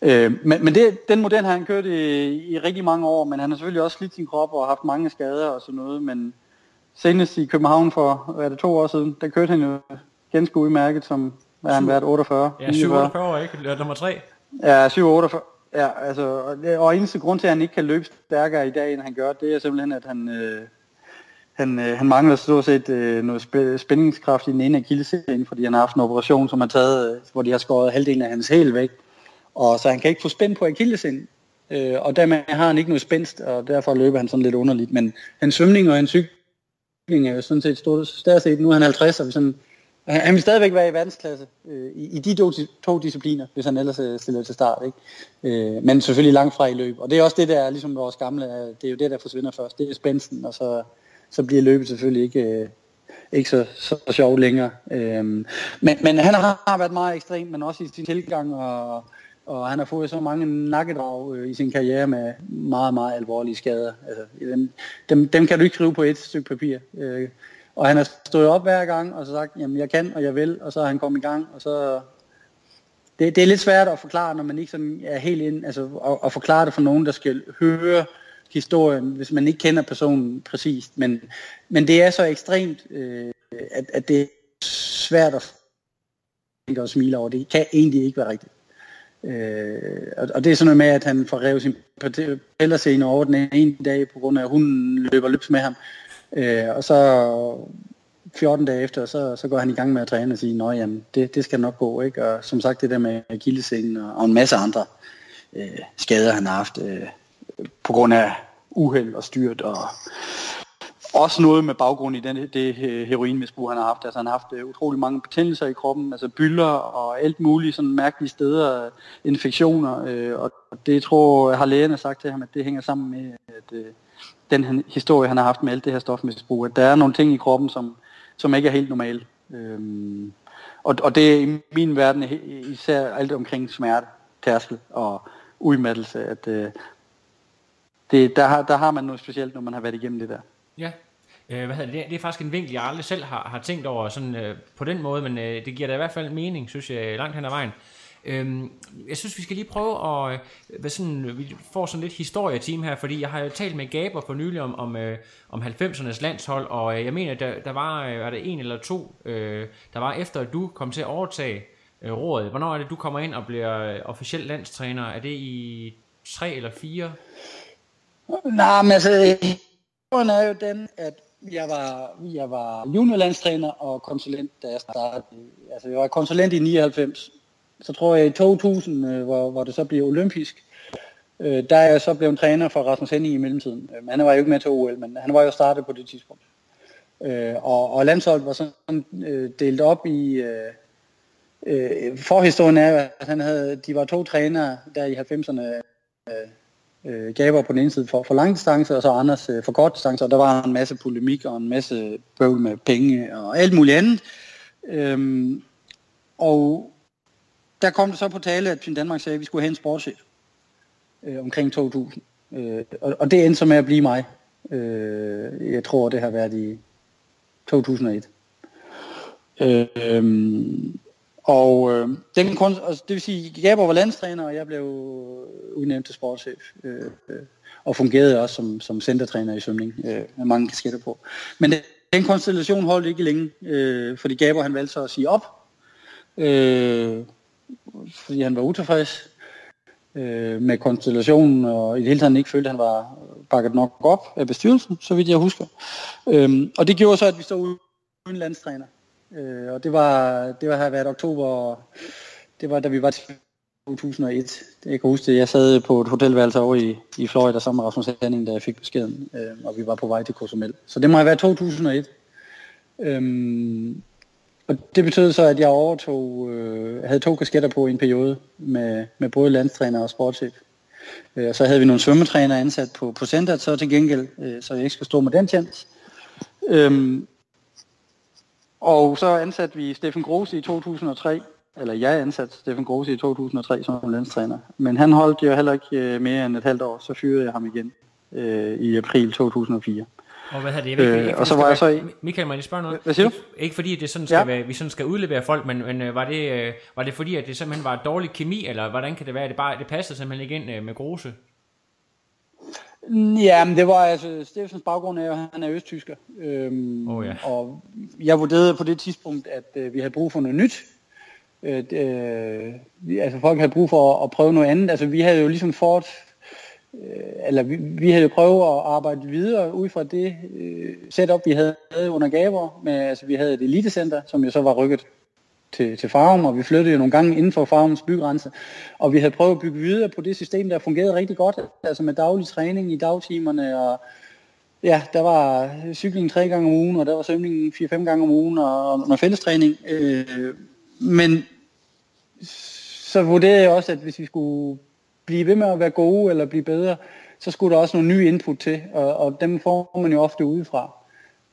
Øh, men men det, den model har han kørt i, i rigtig mange år, men han har selvfølgelig også slidt sin krop og haft mange skader og sådan noget, men senest i København for, hvad er det, to år siden, der kørte han jo ganske udmærket som, hvad han været, 48? Ja, 47 år, ikke? Nummer 3. Ja, 48. Ja, altså, og, og eneste grund til, at han ikke kan løbe stærkere i dag, end han gør, det er simpelthen, at han, øh, han, øh, han mangler stort set øh, noget spæ- spændingskraft i den ene af fordi han har haft en operation, som har taget, øh, hvor de har skåret halvdelen af hans hæl væk. Og så han kan ikke få spænd på akillesen, øh, og dermed har han ikke noget spændst, og derfor løber han sådan lidt underligt. Men hans svømning og hans cykling er jo sådan set stort, større set, nu er han 50, og sådan, han vil stadigvæk være i verdensklasse øh, i, i de to, to discipliner, hvis han ellers øh, stiller til start. Ikke? Øh, men selvfølgelig langt fra i løb. Og det er også det, der er ligesom vores gamle, øh, det er jo det, der forsvinder først. Det er spændsten, og så, så bliver løbet selvfølgelig ikke, øh, ikke så, så sjov længere. Øhm, men, men han har været meget ekstrem, men også i sin tilgang, og, og han har fået så mange nakkedrag øh, i sin karriere med meget, meget alvorlige skader. Altså, dem, dem, dem kan du ikke skrive på et stykke papir. Øh, og han har stået op hver gang og så sagt, jamen jeg kan og jeg vil, og så er han kommet i gang, og så... Det, det er lidt svært at forklare, når man ikke sådan er helt ind, altså at, at forklare det for nogen, der skal høre historien, hvis man ikke kender personen præcist. Men, men det er så ekstremt, øh, at, at det er svært at at smile over. Det kan egentlig ikke være rigtigt. Øh, og, og det er sådan noget med, at han får revet sin pællerscene over den ene dag, på grund af, at hun løber løbs med ham. Øh, og så 14 dage efter, så, så går han i gang med at træne og sige, at det, det skal nok gå. Ikke? Og som sagt, det der med akillescenen og, og en masse andre øh, skader, han har haft øh, på grund af uheld og styrt og også noget med baggrund i den, det heroinmisbrug, han har haft. Altså, han har haft øh, utrolig mange betændelser i kroppen, altså bylder og alt muligt sådan mærkelige steder, øh, infektioner. Øh, og det tror jeg har lægerne sagt til ham, at det hænger sammen med at, den han, historie, han har haft med alt det her stofmisbrug. At der er nogle ting i kroppen, som, som ikke er helt normale. Uh, og, og det er i min verden især alt omkring smerte, tærskel og udmattelse, at det, der, har, der har man noget specielt, når man har været igennem det der. Ja, øh, hvad hedder det? det er faktisk en vinkel, jeg aldrig selv har, har tænkt over sådan, øh, på den måde, men øh, det giver da i hvert fald mening, synes jeg, langt hen ad vejen. Øhm, jeg synes, vi skal lige prøve at, øh, hvad sådan, øh, vi får sådan lidt historieteam her, fordi jeg har jo talt med Gaber for nylig om, om, øh, om 90'ernes landshold, og øh, jeg mener, der, der var, øh, var det en eller to, øh, der var efter, at du kom til at overtage øh, rådet. Hvornår er det, du kommer ind og bliver øh, officiel landstræner? Er det i tre eller fire? Nej, men altså, Historien er jo den, at jeg var, jeg var juniorlandstræner og konsulent, da jeg startede. Altså, jeg var konsulent i 99. Så tror jeg i 2000, øh, hvor, hvor det så bliver olympisk, Øh, der er jeg så blevet træner for Rasmus Henning i mellemtiden. Øh, han var jo ikke med til OL, men han var jo startet på det tidspunkt. Øh, og, og landsholdet var sådan øh, delt op i... Øh, øh, forhistorien er, at han havde, de var to trænere der i 90'erne. Øh, øh, Gaber på den ene side for, for lang distance, og så Anders øh, for kort distance, og der var en masse polemik og en masse bøvl med penge og alt muligt andet. Øhm, og der kom det så på tale, at Team Danmark sagde, at vi skulle have en sportschef øh, omkring 2000. Øh, og, og det endte så med at blive mig. Øh, jeg tror, det har været i 2001. Øh, øhm, og øh, den kun, altså, det vil sige, Gabor var landstræner, og jeg blev øh, udnævnt til sportschef. Øh, øh, og fungerede også som, som centertræner i svømning, øh, med mange kasketter på. Men den, den konstellation holdt ikke længe, øh, fordi Gabor han valgte så at sige op, øh, fordi han var utilfreds øh, med konstellationen, og i det hele taget ikke følte, at han var bakket nok op af bestyrelsen, så vidt jeg husker. Øh, og det gjorde så, at vi stod uden landstræner. Øh, og det var, det var, her været oktober, det var da vi var til 2001. Jeg kan huske det. Jeg sad på et hotelværelse over i, i Florida sammen med Rasmus Henning, da jeg fik beskeden, øh, og vi var på vej til Cozumel. Så det må have været 2001. Øhm, og det betød så, at jeg overtog, øh, havde to kasketter på i en periode med, med både landstræner og sportschef. Øh, og så havde vi nogle svømmetræner ansat på, på centret, så til gengæld, øh, så jeg ikke skulle stå med den tjent. Øhm, og så ansatte vi Steffen Grose i 2003, eller jeg ansatte Steffen Grose i 2003 som landstræner. Men han holdt jo heller ikke øh, mere end et halvt år, så fyrede jeg ham igen øh, i april 2004. Og hvad havde det? Ikke, øh, og så var jeg så i... Michael, må jeg spørge noget? Hvad siger du? Ikke fordi, at det sådan skal ja. være, vi sådan skal udlevere folk, men, men øh, var, det, øh, var det fordi, at det simpelthen var dårlig kemi, eller hvordan kan det være, at det, bare, det passede simpelthen ikke ind med Grose? Ja, men det var altså, Steffens baggrund er at han er østtysker. Øhm, oh, ja. Og jeg vurderede på det tidspunkt, at øh, vi havde brug for noget nyt. Øh, øh, altså folk havde brug for at, at prøve noget andet. Altså vi havde jo ligesom fået, øh, eller vi, vi havde jo prøvet at arbejde videre ud fra det øh, setup, vi havde under Gaber. Med, altså vi havde et elitecenter, som jo så var rykket til, til Farum, og vi flyttede jo nogle gange inden for Farums bygrænse. Og vi havde prøvet at bygge videre på det system, der fungerede rigtig godt, altså med daglig træning i dagtimerne, og ja, der var cykling tre gange om ugen, og der var svømning fire-fem gange om ugen, og, og fællestræning. Øh, men så vurderede jeg også, at hvis vi skulle blive ved med at være gode eller blive bedre, så skulle der også nogle nye input til, og, og dem får man jo ofte udefra.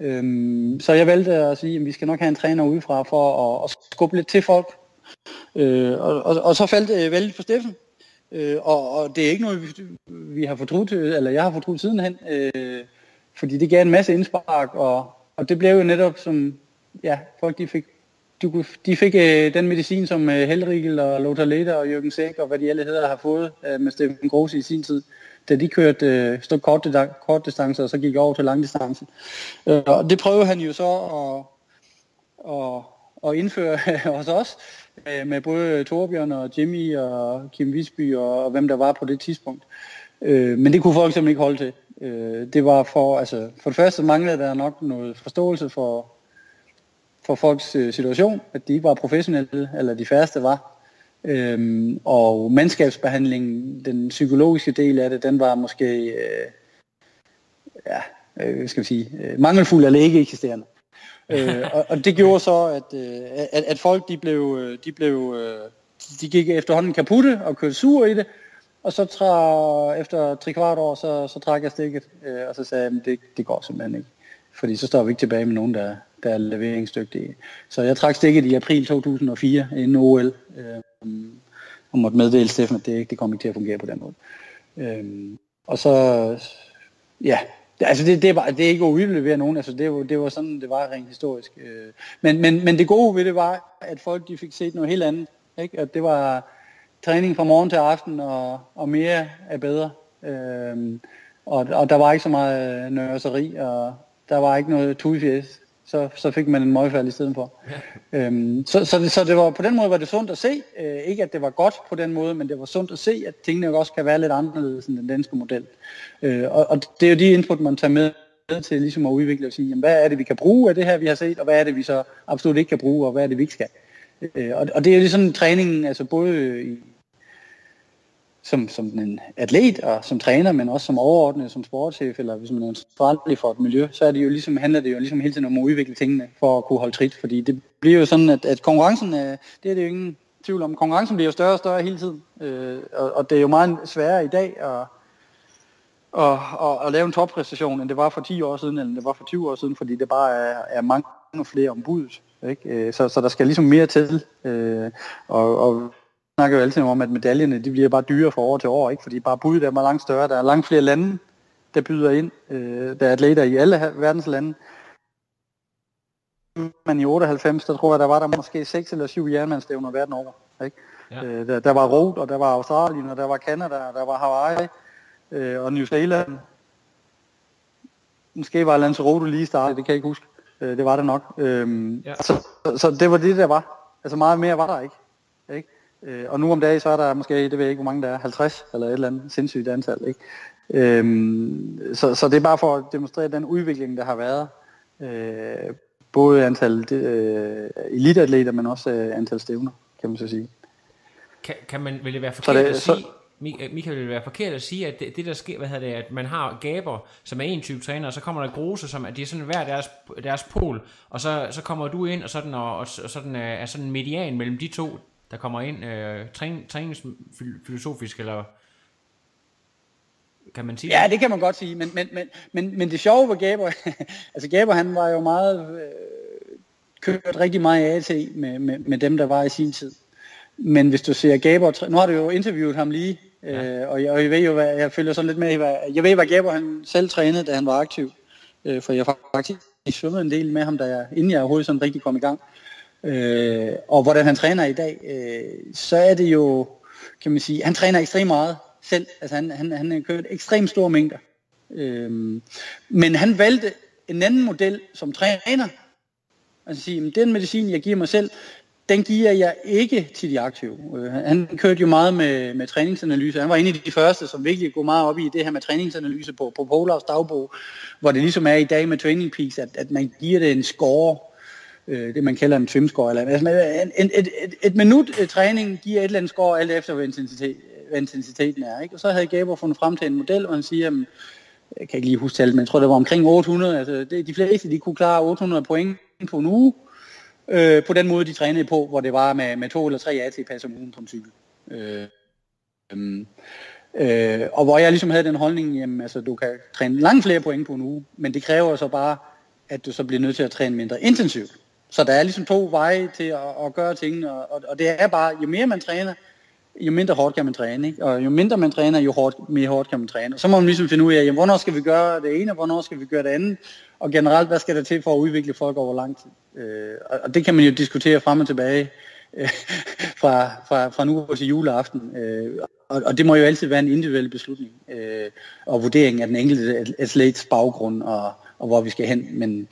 Øhm, så jeg valgte at sige, at vi skal nok have en træner udefra for at, at skubbe lidt til folk. Øh, og, og, og så faldt øh, det vældig på Steffen. Øh, og, og det er ikke noget, vi, vi har fortrudt, øh, eller jeg har fortrudt sidenhen, øh, fordi det gav en masse indspark, og, og det blev jo netop som, ja, folk de fik, de, de fik øh, den medicin, som øh, Helrigel og Lothar Leder og Jørgen Sæk og hvad de alle hedder har fået øh, med Steffen Grose i sin tid da de kørte øh, stod kort, kort distance, og så gik over til lang distance. Øh, og det prøvede han jo så at, at, at indføre hos os, øh, med både Torbjørn og Jimmy og Kim Visby og, og hvem der var på det tidspunkt. Øh, men det kunne folk simpelthen ikke holde til. Øh, det var for, altså, for det første manglede der nok noget forståelse for, for folks øh, situation, at de ikke var professionelle, eller de færreste var. Øhm, og mandskabsbehandlingen, den psykologiske del af det, den var måske, øh, ja, øh, hvad skal vi sige, øh, mangelfuld eller ikke eksisterende. øh, og, og det gjorde så, at, øh, at, at folk de blev, øh, de blev, øh, de gik efterhånden kaputte og kørte sur i det, og så tra, efter tre kvart år, så, så trak jeg stikket, øh, og så sagde jeg, at det, det går simpelthen ikke. Fordi så står vi ikke tilbage med nogen, der, der er leveringsdygtige. Så jeg trak stikket i april 2004 inden OL. Øh, og måtte meddele Steffen, at det, det kommer ikke til at fungere på den måde. Øh, og så, ja, altså det, det, var, det er ikke at ved nogen, altså det, var, det var sådan, det var rent historisk. Øh, men, men, men det gode ved det var, at folk de fik set noget helt andet. Ikke? At det var træning fra morgen til aften, og, og mere er bedre. Øh, og, og der var ikke så meget nørseri, og der var ikke noget tudfjæs så, så fik man en møgfald i stedet for. Ja. Øhm, så, så, det, så det var, på den måde var det sundt at se. Øh, ikke at det var godt på den måde, men det var sundt at se, at tingene også kan være lidt anderledes end den danske model. Øh, og, og det er jo de input, man tager med til ligesom at udvikle og sige, jamen, hvad er det, vi kan bruge af det her, vi har set, og hvad er det, vi så absolut ikke kan bruge, og hvad er det, vi ikke skal. Øh, og, og det er jo ligesom træningen, altså både i som, som en atlet og som træner, men også som overordnet, som sportschef, eller hvis man er ansvarlig for et miljø, så er det jo ligesom, handler det jo ligesom hele tiden om at udvikle tingene for at kunne holde trit. Fordi det bliver jo sådan, at, at konkurrencen, øh, det er det jo ingen tvivl om. Konkurrencen bliver jo større og større hele tiden. Øh, og, og det er jo meget sværere i dag at, at, at, at lave en toppræstation, end det var for 10 år siden, eller det var for 20 år siden, fordi det bare er, er mange flere ombudet. Ikke? Øh, så, så der skal ligesom mere til. Øh, og, og snakker jo altid om, at medaljerne de bliver bare dyrere fra år til år, ikke? fordi bare budet er meget langt større. Der er langt flere lande, der byder ind. Øh, der er atleter i alle verdens lande. Men i 98, der tror jeg, der var der måske 6 eller 7 jernmandstævner verden over. Ikke? Ja. Øh, der, der var Rot, og der var Australien, og der var Canada, og der var Hawaii, øh, og New Zealand. Måske var Lanzarote lige startet, det kan jeg ikke huske. Øh, det var det nok. Øh, ja. så, så, så det var det, der var. Altså meget mere var der ikke. Øh, og nu om dagen, så er der måske, det ved jeg ikke, hvor mange der er, 50 eller et eller andet sindssygt antal. Ikke? Øhm, så, så det er bare for at demonstrere den udvikling, der har været. Øh, både antal øh, eliteatleter, men også øh, antal stævner, kan man så sige. Kan, kan man, vil det være forkert det, at sige, så, Michael, vil det være forkert at sige, at det, det der sker, hvad hedder det, at man har gaber, som er en type træner, og så kommer der gruse, som at de er sådan hver deres, deres pol, og så, så kommer du ind, og sådan, og, og sådan er, er sådan median mellem de to, der kommer ind, øh, træning, træningsfilosofisk, eller kan man sige Ja, det kan man godt sige, men, men, men, men, men det sjove var Gaber, altså Gaber han var jo meget, øh, kørt rigtig meget AT med, med, med dem, der var i sin tid. Men hvis du ser Gaber, nu har du jo interviewet ham lige, ja. øh, og, jeg, og jeg ved jo, hvad, jeg følger sådan lidt med i, hvad, jeg ved, hvad Gaber han selv trænede, da han var aktiv. Øh, for jeg faktisk svømmede en del med ham, da jeg, inden jeg overhovedet sådan rigtig kom i gang. Øh, Øh, og hvordan han træner i dag, øh, så er det jo, kan man sige, han træner ekstremt meget selv. Altså han, han, han har kørt ekstremt store mængder. Øh, men han valgte en anden model som træner. Altså sige, den medicin, jeg giver mig selv, den giver jeg ikke til de aktive. Øh, han kørte jo meget med, med træningsanalyse. Han var en af de første, som virkelig går meget op i det her med træningsanalyse på, på Polars dagbog, hvor det ligesom er i dag med Training Peaks, at, at man giver det en score, øh, det man kalder en trimscore. Eller, altså, en, et, et, et, et minut øh, træning giver et eller andet score, alt efter hvad, intensitet, hvad intensiteten er. Ikke? Og så havde Gaber fundet frem til en model, hvor han siger, jamen, jeg kan ikke lige huske tallet, men jeg tror, det var omkring 800. Altså, det, de fleste de kunne klare 800 point på en uge, øh, på den måde, de trænede på, hvor det var med, med to eller tre AT-pas om ugen på en cykel. Øh, øh, øh, og hvor jeg ligesom havde den holdning, jamen altså, du kan træne langt flere point på en uge, men det kræver så bare, at du så bliver nødt til at træne mindre intensivt. Så der er ligesom to veje til at, at gøre tingene, og, og det er bare, jo mere man træner, jo mindre hårdt kan man træne, ikke? og jo mindre man træner, jo hårdt, mere hårdt kan man træne. Og så må man ligesom finde ud af, jamen, hvornår skal vi gøre det ene, og hvornår skal vi gøre det andet, og generelt, hvad skal der til for at udvikle folk over lang tid. Øh, og det kan man jo diskutere frem og tilbage øh, fra, fra, fra nu til juleaften. Øh, og, og det må jo altid være en individuel beslutning øh, og vurdering af den enkelte atlets baggrund og, og hvor vi skal hen. Men,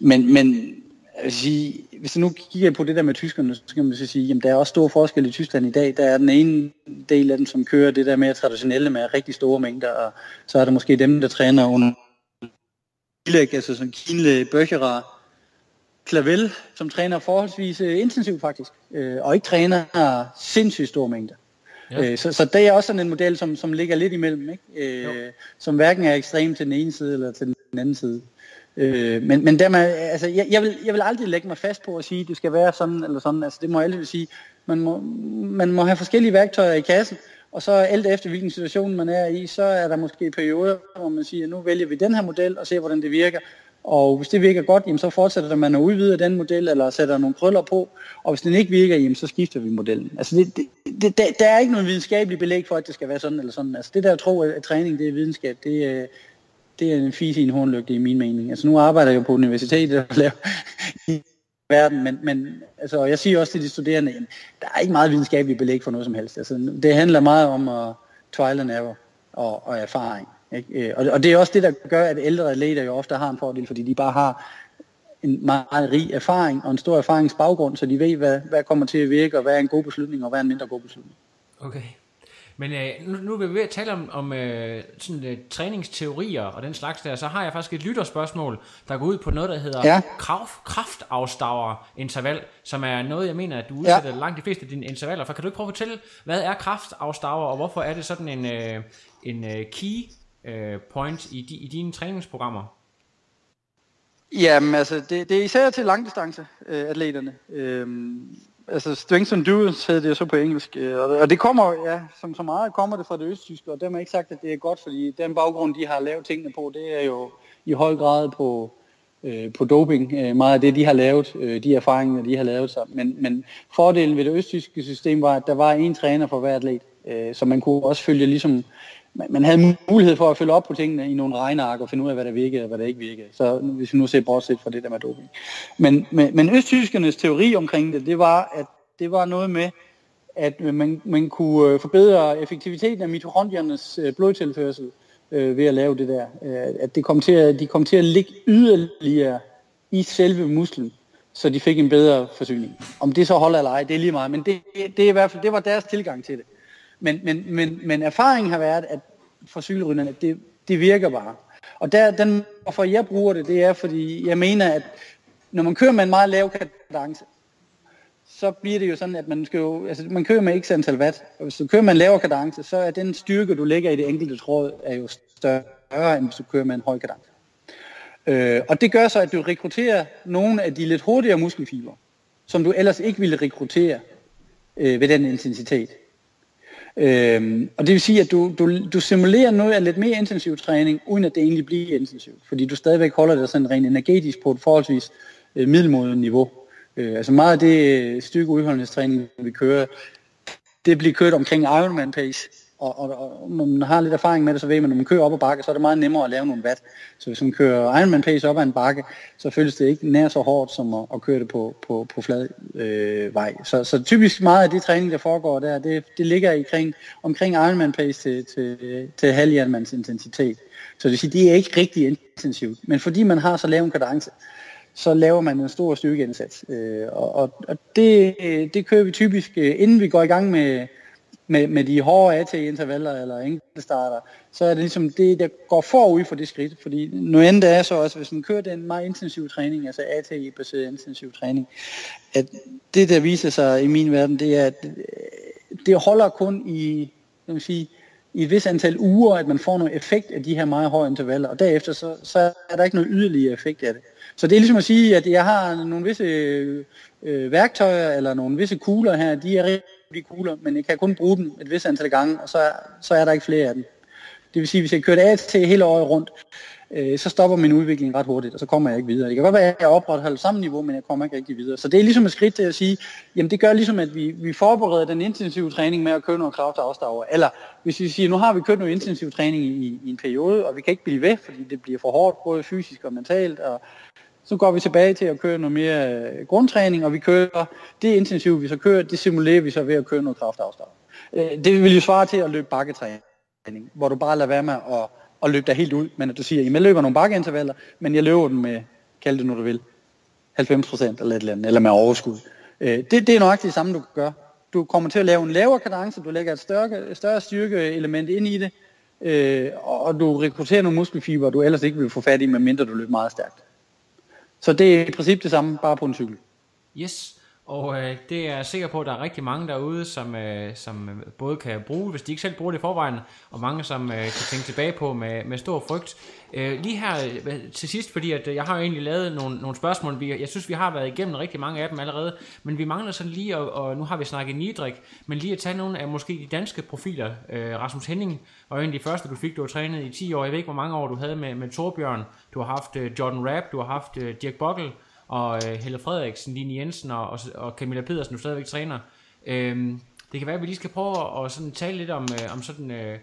men, men jeg vil sige, hvis du nu kigger på det der med tyskerne, så kan man så sige, at der er også store forskel i Tyskland i dag. Der er den ene del af dem, som kører det der mere traditionelle med rigtig store mængder, og så er der måske dem, der træner under altså som Kienle, Bøcherer, Clavel, som træner forholdsvis uh, intensivt faktisk, uh, og ikke træner sindssygt store mængder. Ja. Så, så det er også sådan en model, som, som ligger lidt imellem, ikke? Uh, som hverken er ekstrem til den ene side eller til den anden side. Øh, men men dermed, altså, jeg, jeg, vil, jeg vil aldrig lægge mig fast på at sige, at det skal være sådan eller sådan. Altså, det må jeg altid sige. Man må, man må have forskellige værktøjer i kassen, og så alt efter hvilken situation man er i, så er der måske perioder, hvor man siger, nu vælger vi den her model og ser, hvordan det virker. Og hvis det virker godt, jamen, så fortsætter man at udvide den model, eller sætter nogle krøller på. Og hvis den ikke virker, jamen, så skifter vi modellen. Altså, det, det, det, der, er ikke noget videnskabeligt belæg for, at det skal være sådan eller sådan. Altså, det der tro, at træning det er videnskab, det, øh, det er en fis i en hornlygte i min mening. Altså nu arbejder jeg jo på universitetet og laver i verden, men, men altså, jeg siger også til de studerende, at der er ikke meget videnskabeligt belæg for noget som helst. Altså, det handler meget om uh, trial and error og, og erfaring. Ikke? Øh, og, og det er også det, der gør, at ældre atleter jo ofte har en fordel, fordi de bare har en meget rig erfaring og en stor erfaringsbaggrund, så de ved, hvad, hvad kommer til at virke, og hvad er en god beslutning, og hvad er en mindre god beslutning. Okay. Men øh, nu, nu er vi ved at tale om, om øh, sådan, øh, træningsteorier og den slags der, så har jeg faktisk et lytterspørgsmål, der går ud på noget, der hedder ja. kraft, kraftafstaver interval, som er noget, jeg mener, at du udsætter ja. langt de fleste af dine intervaller for. Kan du ikke prøve at fortælle, hvad er kraftafstaver, og hvorfor er det sådan en, øh, en øh, key øh, point i, di, i dine træningsprogrammer? Jamen altså, det, det er især til langdistance øh, atleterne. Øhm, altså and endurance hedder det så på engelsk, øh, og, og det kommer, ja, som så meget kommer det fra det østtyske, og der har ikke sagt, at det er godt, fordi den baggrund, de har lavet tingene på, det er jo i høj grad på, øh, på doping, øh, meget af det, de har lavet, øh, de erfaringer, de har lavet sig. Men, men fordelen ved det østtyske system var, at der var en træner for hver atlet, øh, så man kunne også følge ligesom man havde mulighed for at følge op på tingene i nogle regneark og finde ud af, hvad der virkede og hvad der ikke virkede. Så hvis vi nu ser bortset fra det der med doping. Men, men, men østtyskernes teori omkring det, det var, at det var noget med, at man, man kunne øh, forbedre effektiviteten af mitokondriernes øh, blodtilførsel øh, ved at lave det der. Øh, at det kom til at, de kom til at ligge yderligere i selve musklen, så de fik en bedre forsyning. Om det så holder eller ej, det er lige meget, men det, det, er i hvert fald, det var deres tilgang til det. Men, men, men, men erfaringen har været, at for cykelrytterne, det, det virker bare. Og der, den, hvorfor jeg bruger det, det er, fordi jeg mener, at når man kører med en meget lav kadence, så bliver det jo sådan, at man skal jo, altså man kører med x antal watt, og hvis du kører med en lavere kadence, så er den styrke, du lægger i det enkelte tråd, er jo større, end hvis du kører med en høj kadence. Øh, og det gør så, at du rekrutterer nogle af de lidt hurtigere muskelfiber, som du ellers ikke ville rekruttere øh, ved den intensitet. Øhm, og det vil sige, at du, du, du simulerer noget af lidt mere intensiv træning, uden at det egentlig bliver intensivt. Fordi du stadigvæk holder dig sådan rent energetisk på et forholdsvis øh, middelmodigt niveau. Øh, altså meget af det øh, styrkeudholdenhedstræning, vi kører, det bliver kørt omkring Ironman pace. Og, og, og når man har lidt erfaring med det, så ved man, at når man kører op ad bakke, så er det meget nemmere at lave nogle watt. Så hvis man kører Ironman pace op ad en bakke, så føles det ikke nær så hårdt som at, at køre det på, på, på flad øh, vej. Så, så typisk meget af det træning, der foregår der, det, det ligger omkring, omkring Ironman pace til, til, til halv intensitet. Så det vil sige, det er ikke rigtig intensivt. Men fordi man har så lav en kadence, så laver man en stor styrkeindsats. Øh, og, og, og det, øh, det kører vi typisk, øh, inden vi går i gang med, med, med de hårde AT-intervaller eller enkeltstarter, så er det ligesom det, der går forud for det skridt. Fordi nu endda er så også, hvis man kører den meget intensiv træning, altså AT-baseret intensiv træning, at det, der viser sig i min verden, det er, at øh, det holder kun i, kan man sige, i et vis antal uger, at man får noget effekt af de her meget høje intervaller, og derefter så, så er der ikke noget yderligere effekt af det. Så det er ligesom at sige, at jeg har nogle visse øh, øh værktøjer, eller nogle visse kugler her, de er de kugler, men jeg kan kun bruge dem et vis antal gange, og så, så er der ikke flere af dem. Det vil sige, hvis jeg kører det af til hele året rundt, øh, så stopper min udvikling ret hurtigt, og så kommer jeg ikke videre. Det kan godt være, at jeg opretholder samme niveau, men jeg kommer ikke rigtig videre. Så det er ligesom et skridt til at sige, jamen det gør ligesom, at vi, vi forbereder den intensive træning med at køre noget kraft afstaver. Eller hvis vi siger, nu har vi kørt noget intensiv træning i, i en periode, og vi kan ikke blive ved, fordi det bliver for hårdt, både fysisk og mentalt, og så går vi tilbage til at køre noget mere øh, grundtræning, og vi kører det intensive, vi så kører, det simulerer vi så ved at køre noget kraftafstand. Øh, det vil jo svare til at løbe bakketræning, hvor du bare lader være med at, at løbe dig helt ud, men at du siger, at jeg løber nogle bakkeintervaller, men jeg løber dem med, kald det nu du vil, 90% eller et eller andet, eller med overskud. Øh, det, det er nøjagtigt det samme, du kan gøre. Du kommer til at lave en lavere kadence, du lægger et større, større styrkeelement ind i det, og du rekrutterer nogle muskelfiber, du ellers ikke vil få fat i, medmindre du løber meget stærkt. Så det er i princippet det samme, bare på en cykel. Yes, og øh, det er jeg sikker på, at der er rigtig mange derude, som, øh, som øh, både kan bruge, hvis de ikke selv bruger det i forvejen, og mange, som øh, kan tænke tilbage på med, med stor frygt. Øh, lige her øh, til sidst, fordi at, øh, jeg har jo egentlig lavet nogle, nogle spørgsmål, vi, jeg synes, vi har været igennem rigtig mange af dem allerede, men vi mangler sådan lige, og, og nu har vi snakket Nidrik, men lige at tage nogle af måske de danske profiler. Øh, Rasmus Henning og en af de første, du fik, du har trænet i 10 år. Jeg ved ikke, hvor mange år du havde med, med Torbjørn. Du har haft øh, Jordan Rapp, du har haft øh, Dirk Bockel, og øh, Helle Frederiksen, Line Jensen og, og, og Camilla Pedersen, du stadigvæk træner. Øhm, det kan være, at vi lige skal prøve at sådan tale lidt om, øh, om sådan, øh,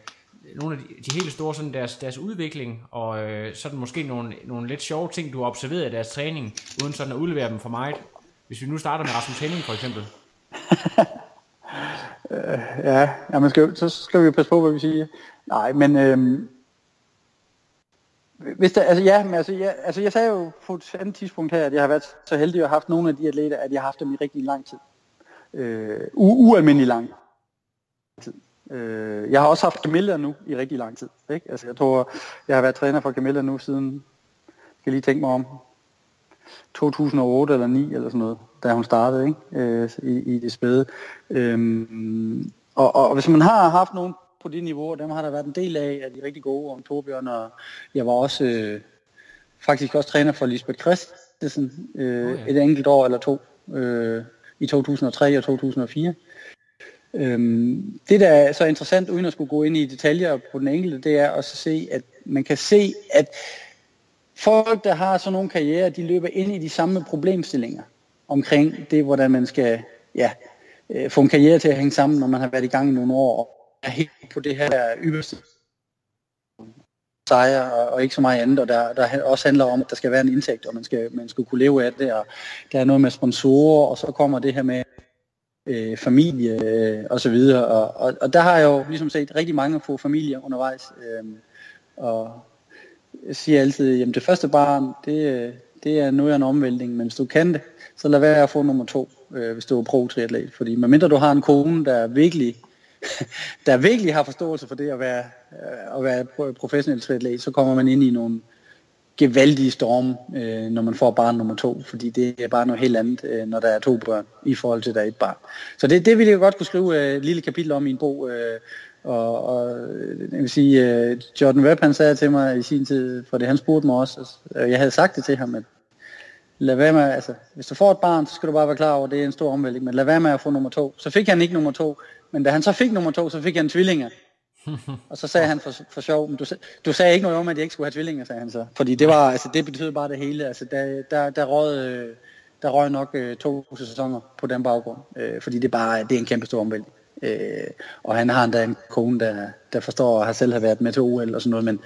nogle af de, de helt store, sådan deres, deres udvikling, og øh, sådan måske nogle, nogle lidt sjove ting, du har observeret i deres træning, uden sådan at udlevere dem for mig. Hvis vi nu starter med Rasmus Henning for eksempel. øh, ja, ja man skal, så skal vi jo passe på, hvad vi siger. Nej, men øh, hvis der, altså ja, men altså, ja, altså jeg sagde jo på et andet tidspunkt her, at jeg har været så heldig at have haft nogle af de atleter, at jeg har haft dem i rigtig lang tid. Øh, u- ualmindelig lang tid. Øh, jeg har også haft Camilla nu i rigtig lang tid. Ikke? Altså, jeg tror, jeg har været træner for Camilla nu siden, skal lige tænke mig om, 2008 eller 9 eller sådan noget, da hun startede ikke? Øh, i, i det spæde. Øhm, og, og hvis man har haft nogen på det niveau, dem har der været en del af, af de rigtig gode om Torbjørn, og jeg var også øh, faktisk også træner for Lisbeth Christensen øh, ja. et enkelt år eller to øh, i 2003 og 2004. Øhm, det, der er så interessant, uden at skulle gå ind i detaljer på den enkelte, det er også at se, at man kan se, at folk, der har sådan nogle karriere, de løber ind i de samme problemstillinger omkring det, hvordan man skal ja, øh, få en karriere til at hænge sammen, når man har været i gang i nogle år, og er helt på det her yderste sejre, og, og ikke så meget andet, og der, der også handler om, at der skal være en indtægt, og man skal, man skal kunne leve af det, og der er noget med sponsorer, og så kommer det her med øh, familie øh, og så videre, og, og, og der har jeg jo ligesom set rigtig mange få familier undervejs, øh, og jeg siger altid, jamen det første barn, det, det er noget af en omvæltning, men hvis du kan det, så lad være at få nummer to, øh, hvis du er pro-triatlet. Fordi medmindre du har en kone, der virkelig, der virkelig har forståelse for det at være, øh, at være professionel triatlet, så kommer man ind i nogle gevaldige storme, øh, når man får barn nummer to, fordi det er bare noget helt andet, øh, når der er to børn, i forhold til, at der er et barn. Så det, det ville jeg godt kunne skrive øh, et lille kapitel om i en bog, øh, og, og jeg vil sige, uh, Jordan Webb han sagde til mig i sin tid, for det han spurgte mig også, altså, jeg havde sagt det til ham, at lad være med, altså, hvis du får et barn, så skal du bare være klar over, at det er en stor omvæltning, men lad være med at få nummer to. Så fik han ikke nummer to, men da han så fik nummer to, så fik han tvillinger. og så sagde han for, for sjov, men du, du sagde ikke noget om, at jeg ikke skulle have tvillinger, sagde han så. Fordi det var, altså det betød bare det hele. Altså der, der, der røg, øh, der røg nok øh, to sæsoner på den baggrund. Øh, fordi det bare, det er en kæmpe stor omvæltning. Øh, og han har endda en kone, der, der forstår, at har selv har været med til OL og sådan noget, men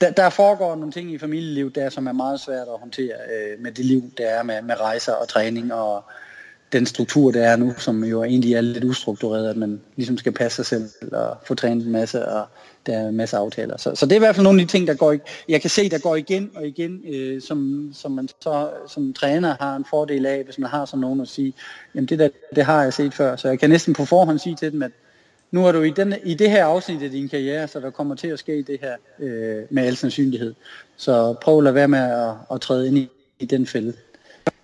der, der foregår nogle ting i familieliv, der som er meget svært at håndtere øh, med det liv, der er med, med rejser og træning og den struktur, der er nu, som jo egentlig er lidt ustruktureret, at man ligesom skal passe sig selv og få trænet en masse, og der er masser af aftaler. Så, så det er i hvert fald nogle af de ting, der går, jeg kan se, der går igen og igen, øh, som, som man så som træner har en fordel af, hvis man har sådan nogen at sige, jamen det der, det har jeg set før, så jeg kan næsten på forhånd sige til dem, at nu er du i, den, i det her afsnit af din karriere, så der kommer til at ske det her øh, med al sandsynlighed. Så prøv at lade være med at, at træde ind i, i den fælde.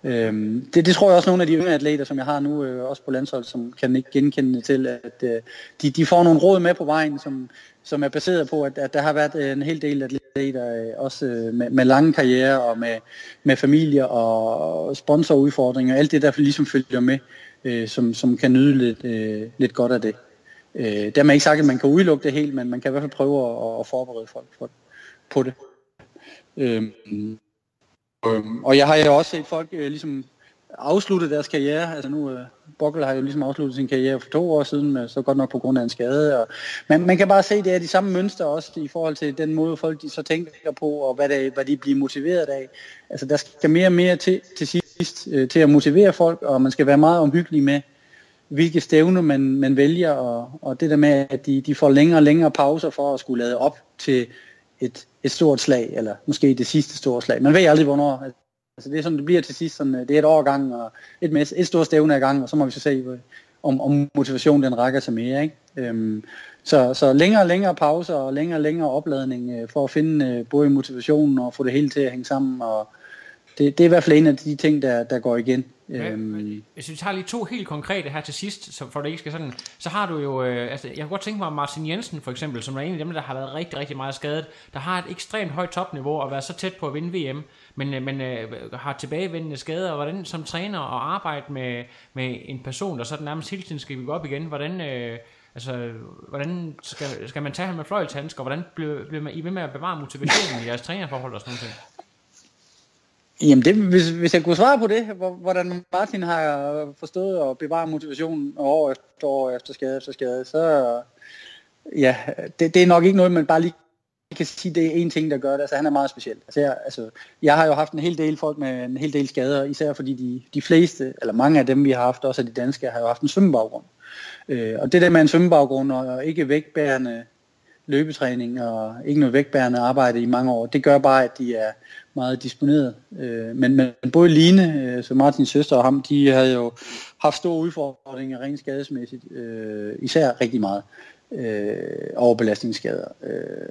Øhm, det, det tror jeg også nogle af de yngre atleter, som jeg har nu, øh, også på landshold, som kan ikke genkende til, at øh, de, de får nogle råd med på vejen, som, som er baseret på, at, at der har været øh, en hel del atleter, øh, også øh, med, med lange karriere og med, med familie og sponsorudfordringer, alt det der ligesom følger med, øh, som, som kan nyde lidt, øh, lidt godt af det. Øh, der er ikke sagt, at man kan udelukke det helt, men man kan i hvert fald prøve at, at forberede folk for, på det. Øh, Øhm, og jeg har jo også set folk øh, ligesom afslutte deres karriere. Altså nu, øh, Bokkel har jo ligesom afsluttet sin karriere for to år siden, øh, så godt nok på grund af en skade. Og, men man kan bare se, at det er de samme mønstre også i forhold til den måde, folk de så tænker på, og hvad, det, hvad de bliver motiveret af. Altså der skal mere og mere til, til sidst øh, til at motivere folk, og man skal være meget omhyggelig med, hvilke stævne man, man vælger, og, og det der med, at de, de får længere og længere pauser for at skulle lade op til et, et stort slag, eller måske det sidste store slag. Man ved aldrig, hvornår. Altså, det er sådan, det bliver til sidst. Sådan, øh, det er et år gang, og et, mes, et stort stævne ad gang, og så må vi så se, øh, om, om motivationen den rækker sig mere. Ikke? Øhm, så, så længere og længere pauser, og længere og længere opladning, øh, for at finde øh, både motivationen og få det hele til at hænge sammen, og det, det er i hvert fald en af de ting, der, der går igen. Ja, øhm. Hvis vi tager lige to helt konkrete her til sidst, så for det ikke skal sådan, så har du jo, øh, altså jeg kunne godt tænke mig Martin Jensen for eksempel, som er en af dem, der har været rigtig, rigtig meget skadet, der har et ekstremt højt topniveau og været så tæt på at vinde VM, men, øh, men øh, har tilbagevendende skader, og hvordan som træner og arbejde med, med en person, der sådan nærmest hele tiden skal gå op igen, hvordan, øh, altså, hvordan skal, skal man tage ham med fløjlshandsker, hvordan bliver, bliver man I ved med at bevare motivationen i jeres trænerforhold og sådan noget? Jamen, det, hvis, hvis jeg kunne svare på det, hvordan Martin har forstået at bevare motivationen år efter år efter skade efter skade, så ja, det, det er nok ikke noget, man bare lige kan sige, det er en ting, der gør det. Altså, han er meget speciel. Altså jeg, altså, jeg har jo haft en hel del folk med en hel del skader, især fordi de, de fleste, eller mange af dem, vi har haft, også af de danske, har jo haft en svømmebaggrund. Øh, og det der med en svømmebaggrund og ikke vægtbærende løbetræning og ikke noget vægtbærende arbejde i mange år, det gør bare, at de er meget disponeret. Øh, men, men både Line, øh, så Martins søster og ham, de havde jo haft store udfordringer rent skadesmæssigt, øh, især rigtig meget. øh, overbelastningsskader. Øh,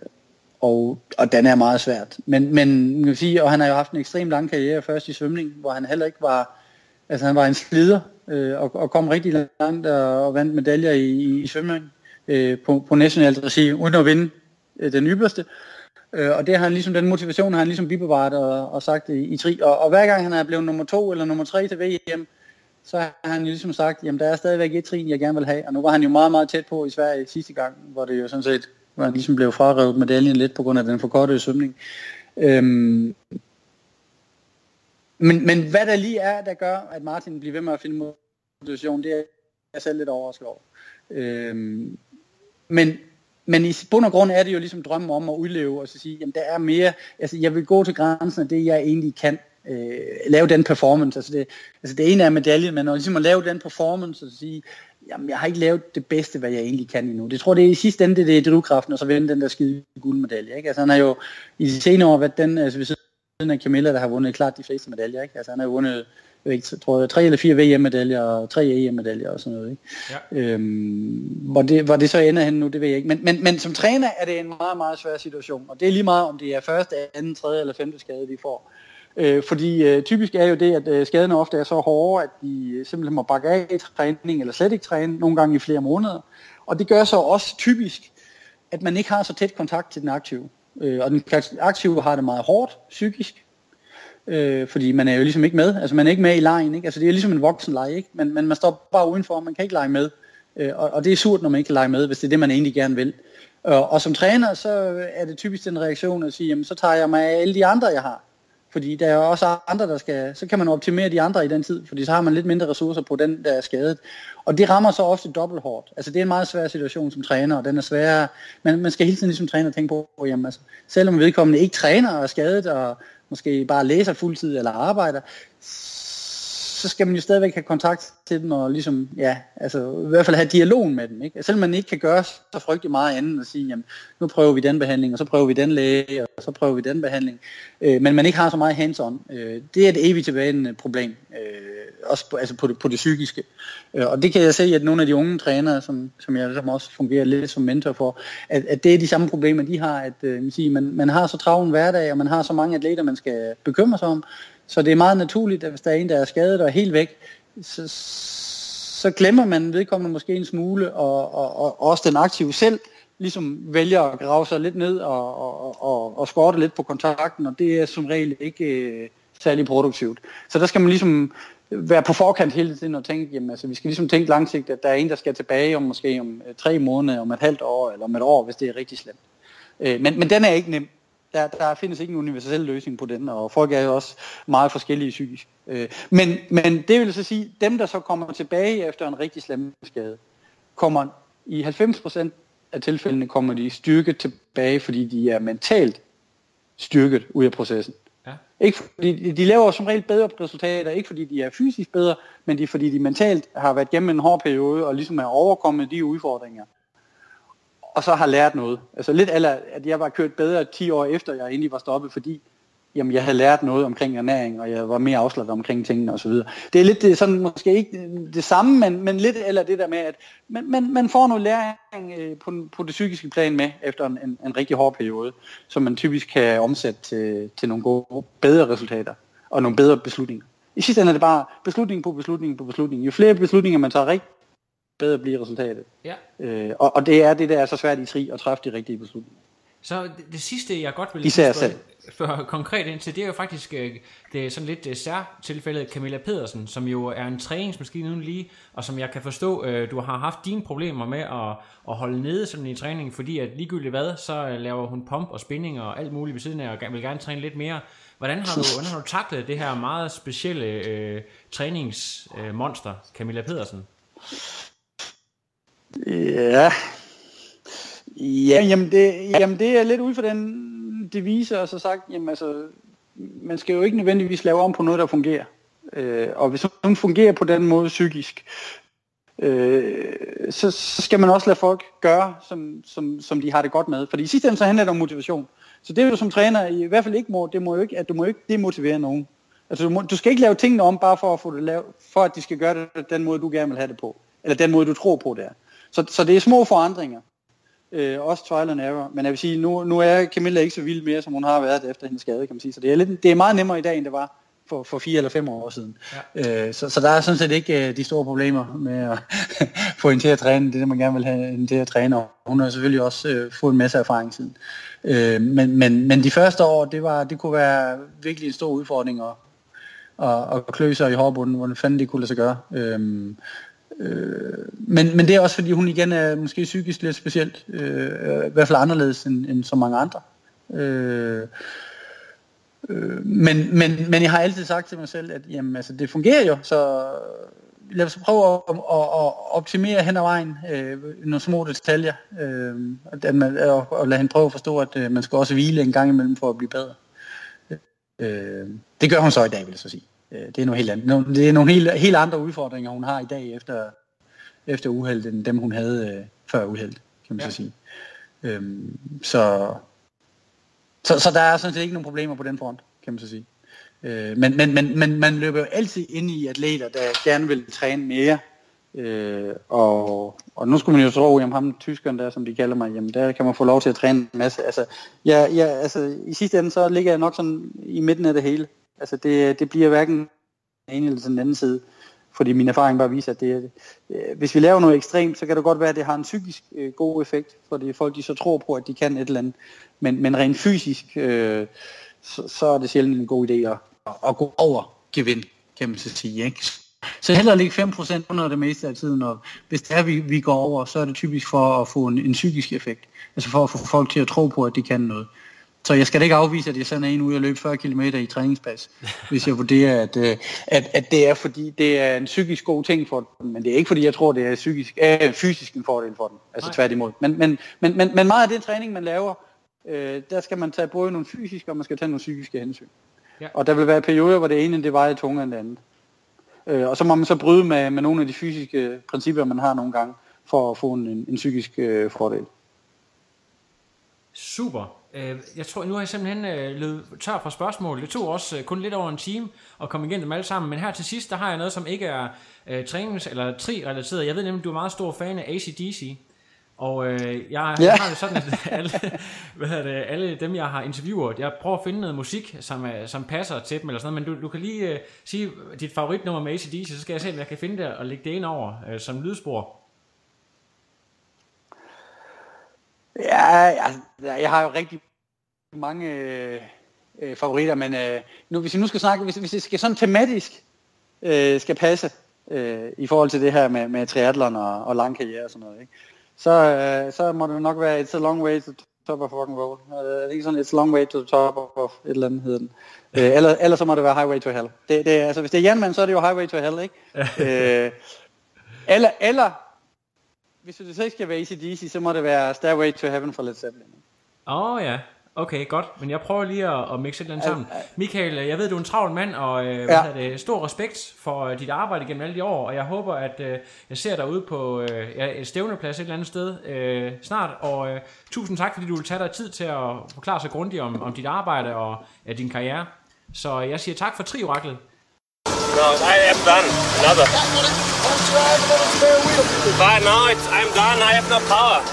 og, og den er meget svært. Men, men man kan sige, og han har jo haft en ekstrem lang karriere først i svømning, hvor han heller ikke var, altså han var en slider, øh, og, og kom rigtig langt og, og vandt medaljer i, i, i svømning øh, på, på nationalt regi, uden at vinde øh, den ypperste. Øh, Øh, og det har han ligesom, den motivation har han ligesom bibevaret og, og sagt i, i tri. Og, og hver gang han er blevet nummer to eller nummer tre til VM, så har han jo ligesom sagt, jamen der er stadigvæk et trin, jeg gerne vil have. Og nu var han jo meget, meget tæt på i Sverige sidste gang, hvor det jo sådan set, hvor han ligesom blev frarevet medaljen lidt på grund af den forkortede svømning. Øhm, men, men hvad der lige er, der gør, at Martin bliver ved med at finde motivation, det er jeg selv lidt overrasket over. Øhm, men, men i bund og grund er det jo ligesom drømmen om at udleve og så sige, jamen der er mere, altså jeg vil gå til grænsen af det, jeg egentlig kan. Øh, lave den performance. Altså det, altså det ene er medaljen, men ligesom at lave den performance og sige, jamen jeg har ikke lavet det bedste, hvad jeg egentlig kan endnu. Det tror det er i sidste ende, det, det er drivkraften, og så vinde den der skide guldmedalje. Ikke? Altså han har jo i de senere år været den, øh, altså hvis siden af Camilla, der har vundet klart de fleste medaljer. Ikke? Altså han har vundet jeg ikke, tror jeg, tre eller fire VM-medaljer og tre EM-medaljer og sådan noget. Ikke? Ja. Øhm, hvor, det, hvor det så ender hen nu, det ved jeg ikke. Men, men, men som træner er det en meget, meget svær situation. Og det er lige meget, om det er første, anden, tredje eller femte skade, de får. Øh, fordi øh, typisk er jo det, at øh, skaderne ofte er så hårde, at de simpelthen må bakke af i træning, eller slet ikke træne, nogle gange i flere måneder. Og det gør så også typisk, at man ikke har så tæt kontakt til den aktive. Øh, og den aktive har det meget hårdt psykisk, øh, fordi man er jo ligesom ikke med. Altså man er ikke med i lejen, ikke? Altså det er ligesom en voksen leg, ikke? Men, men man står bare udenfor, man kan ikke lege med. Øh, og, og det er surt, når man ikke kan lege med, hvis det er det, man egentlig gerne vil. Og, og som træner, så er det typisk den reaktion at sige, jamen så tager jeg mig af alle de andre, jeg har. Fordi der er også andre, der skal, så kan man optimere de andre i den tid, fordi så har man lidt mindre ressourcer på den, der er skadet. Og det rammer så ofte dobbelt hårdt. Altså det er en meget svær situation som træner, og den er svær. Men man skal hele tiden ligesom træner tænke på, jamen altså, selvom vedkommende ikke træner og er skadet, og måske bare læser fuldtid eller arbejder, så skal man jo stadigvæk have kontakt til dem, og ligesom, ja, altså i hvert fald have dialogen med dem, ikke? Selvom man ikke kan gøre så frygtelig meget andet, end at sige, jamen, nu prøver vi den behandling, og så prøver vi den læge, og så prøver vi den behandling, øh, men man ikke har så meget hands-on. Øh, det er et evigt tilbagevendende problem, øh, også på, altså på det, på det psykiske. Øh, og det kan jeg se, at nogle af de unge trænere, som, som jeg som også fungerer lidt som mentor for, at, at det er de samme problemer, de har, at øh, man, siger, man, man har så travl en hverdag, og man har så mange atleter, man skal bekymre sig om, så det er meget naturligt, at hvis der er en, der er skadet og er helt væk, så, så glemmer man vedkommende måske en smule, og, og, og også den aktive selv ligesom vælger at grave sig lidt ned og, og, og, og skorte lidt på kontakten, og det er som regel ikke øh, særlig produktivt. Så der skal man ligesom være på forkant hele tiden og tænke, jamen altså vi skal ligesom tænke langsigtet, at der er en, der skal tilbage om måske om øh, tre måneder, om et halvt år, eller om et år, hvis det er rigtig slemt. Øh, men, men den er ikke nem. Der, der findes ikke en universel løsning på den, og folk er jo også meget forskellige psykisk. Øh, men, men det vil så sige, dem der så kommer tilbage efter en rigtig slem skade, kommer i 90% af tilfældene kommer de styrket tilbage, fordi de er mentalt styrket ud af processen. Ja. Ikke fordi de laver som regel bedre resultater, ikke fordi de er fysisk bedre, men det er fordi de mentalt har været gennem en hård periode og ligesom er overkommet de udfordringer og så har lært noget. Altså lidt eller at jeg var kørt bedre 10 år efter, jeg egentlig var stoppet, fordi jamen, jeg havde lært noget omkring ernæring, og jeg var mere afslappet omkring tingene osv. Det er lidt det, sådan, måske ikke øh, det samme, men, men lidt eller det der med, at man, man, man får noget læring øh, på, på det psykiske plan med, efter en, en, en rigtig hård periode, som man typisk kan omsætte til, til nogle gode, bedre resultater, og nogle bedre beslutninger. I sidste ende er det bare beslutning på beslutning på beslutning. Jo flere beslutninger man tager rigtigt, bedre bliver resultatet. Ja. Øh, og, og det er det, der er så svært i tri at træffe de rigtige beslutninger. Så det, det sidste, jeg godt vil Især selv. For konkret ind til, det er jo faktisk øh, det er sådan lidt uh, sær tilfældet Camilla Pedersen, som jo er en træningsmaskine uden lige, og som jeg kan forstå, uh, du har haft dine problemer med at, at holde nede sådan i træningen, fordi at ligegyldigt hvad, så laver hun pump og spinning og alt muligt ved siden af, og vil gerne træne lidt mere. Hvordan har du, hvordan har du taklet det her meget specielle uh, træningsmonster, Camilla Pedersen? Ja. Ja, jamen det, jamen det er lidt ud for den devise, og så sagt, jamen altså, man skal jo ikke nødvendigvis lave om på noget, der fungerer. Øh, og hvis man fungerer på den måde psykisk, øh, så, så skal man også lade folk gøre, som, som, som de har det godt med. Fordi i sidste ende så handler det om motivation. Så det du som træner i hvert fald ikke må, det må jo ikke, at du må ikke demotivere nogen. Altså du, må, du skal ikke lave tingene om bare for at få det lavet, for at de skal gøre det den måde, du gerne vil have det på. Eller den måde, du tror på det er. Så, så det er små forandringer. Øh, også trial and error. Men jeg vil sige, nu, nu er Camilla ikke så vild mere, som hun har været efter hendes skade, kan man sige. Så det er, lidt, det er meget nemmere i dag, end det var for, for fire eller fem år siden. Ja. Øh, så, så der er sådan set ikke øh, de store problemer med at få hende til at træne. Det er det, man gerne vil have hende til at træne. Og hun har selvfølgelig også øh, fået en masse erfaring siden. Øh, men, men, men de første år, det, var, det kunne være virkelig en stor udfordring at, at, at klø sig i hårbunden, hvordan fanden det kunne lade sig gøre. Øh, Øh, men, men det er også fordi hun igen er måske psykisk lidt specielt, øh, øh, i hvert fald anderledes end, end så mange andre. Øh, øh, men, men, men jeg har altid sagt til mig selv, at jamen, altså, det fungerer jo, så lad os prøve at, at, at optimere hen ad vejen øh, nogle små detaljer, øh, at man, og, og lade hende prøve at forstå, at øh, man skal også hvile en gang imellem for at blive bedre. Øh, det gør hun så i dag, vil jeg så sige. Øh, det er nogle helt andre, det er nogle helt, helt andre udfordringer, hun har i dag efter, efter uheld, end dem hun havde øh, før uheld, kan man ja. så sige. Øhm, så, så, så der er sådan set ikke nogen problemer på den front, kan man så sige. Øh, men, men, men, men man løber jo altid ind i atleter, der gerne vil træne mere. Øh, og, og nu skulle man jo tro, at ham tyskeren der, som de kalder mig, jamen der kan man få lov til at træne en masse. Altså, ja, ja, altså i sidste ende, så ligger jeg nok sådan i midten af det hele. Altså det, det bliver hverken den ene eller den anden side. Fordi min erfaring bare viser, at det, øh, hvis vi laver noget ekstremt, så kan det godt være, at det har en psykisk øh, god effekt, fordi folk de så tror på, at de kan et eller andet. Men, men rent fysisk, øh, så, så er det sjældent en god idé at, at gå over gevind, kan man så sige. Ikke? Så heller ligge 5% under det meste af tiden, og hvis det er, vi, vi går over, så er det typisk for at få en, en psykisk effekt. Altså for at få folk til at tro på, at de kan noget. Så jeg skal da ikke afvise, at jeg sender en ud og løbe 40 km i træningspas, hvis jeg vurderer, at, øh, at, at det er fordi, det er en psykisk god ting for dem, men det er ikke fordi, jeg tror, det er psykisk, øh, fysisk en fordel for dem, altså Nej. tværtimod. Men, men, men, men, men meget af det træning, man laver, øh, der skal man tage både nogle fysiske, og man skal tage nogle psykiske hensyn. Ja. Og der vil være perioder, hvor det ene det vejer tungere end det andet. Øh, og så må man så bryde med, med nogle af de fysiske principper, man har nogle gange, for at få en, en, en psykisk øh, fordel. Super. Øh, jeg tror, nu har jeg simpelthen øh, løbet tør for spørgsmål. Det tog også øh, kun lidt over en time at komme igennem dem alle sammen. Men her til sidst, der har jeg noget, som ikke er øh, trænings- eller tri-relateret. Jeg ved nemlig, du er meget stor fan af ACDC. Og øh, jeg, ja. har det sådan, at alle, hvad det, alle dem, jeg har interviewet, jeg prøver at finde noget musik, som, som passer til dem, eller sådan noget, men du, du kan lige øh, sige dit favoritnummer med ACDC, så skal jeg se, om jeg kan finde det og lægge det ind over øh, som lydspor. Ja, altså, jeg har jo rigtig mange øh, øh, favoritter, men øh, nu, hvis vi nu skal snakke, hvis, hvis det skal sådan tematisk øh, skal passe øh, i forhold til det her med, med triathlon og, og lang karriere og sådan noget, ikke? Så, øh, så må det nok være It's a long way to top of rock and roll. Det er ikke sådan It's a long way to the top of et eller andet hedder den. Øh, eller, eller så må det være Highway to Hell. Det, det, altså, hvis det er Janman, så er det jo Highway to Hell, ikke? øh, eller, eller hvis det så ikke skal være ACDC, så må det være Stairway to Heaven for Led Zeppelin. Åh oh, ja, okay, godt. Men jeg prøver lige at, at mixe andet sammen. Michael, jeg ved, du er en travl mand, og øh, hvad ja. det, stor respekt for øh, dit arbejde gennem alle de år, og jeg håber, at øh, jeg ser dig ude på øh, ja, et stævneplads et eller andet sted øh, snart, og øh, tusind tak, fordi du vil tage dig tid til at forklare sig grundigt om, om dit arbejde og ja, din karriere. Så jeg siger tak for trioraklet. No, I am done. Another. But now it's, I'm done. I have no power.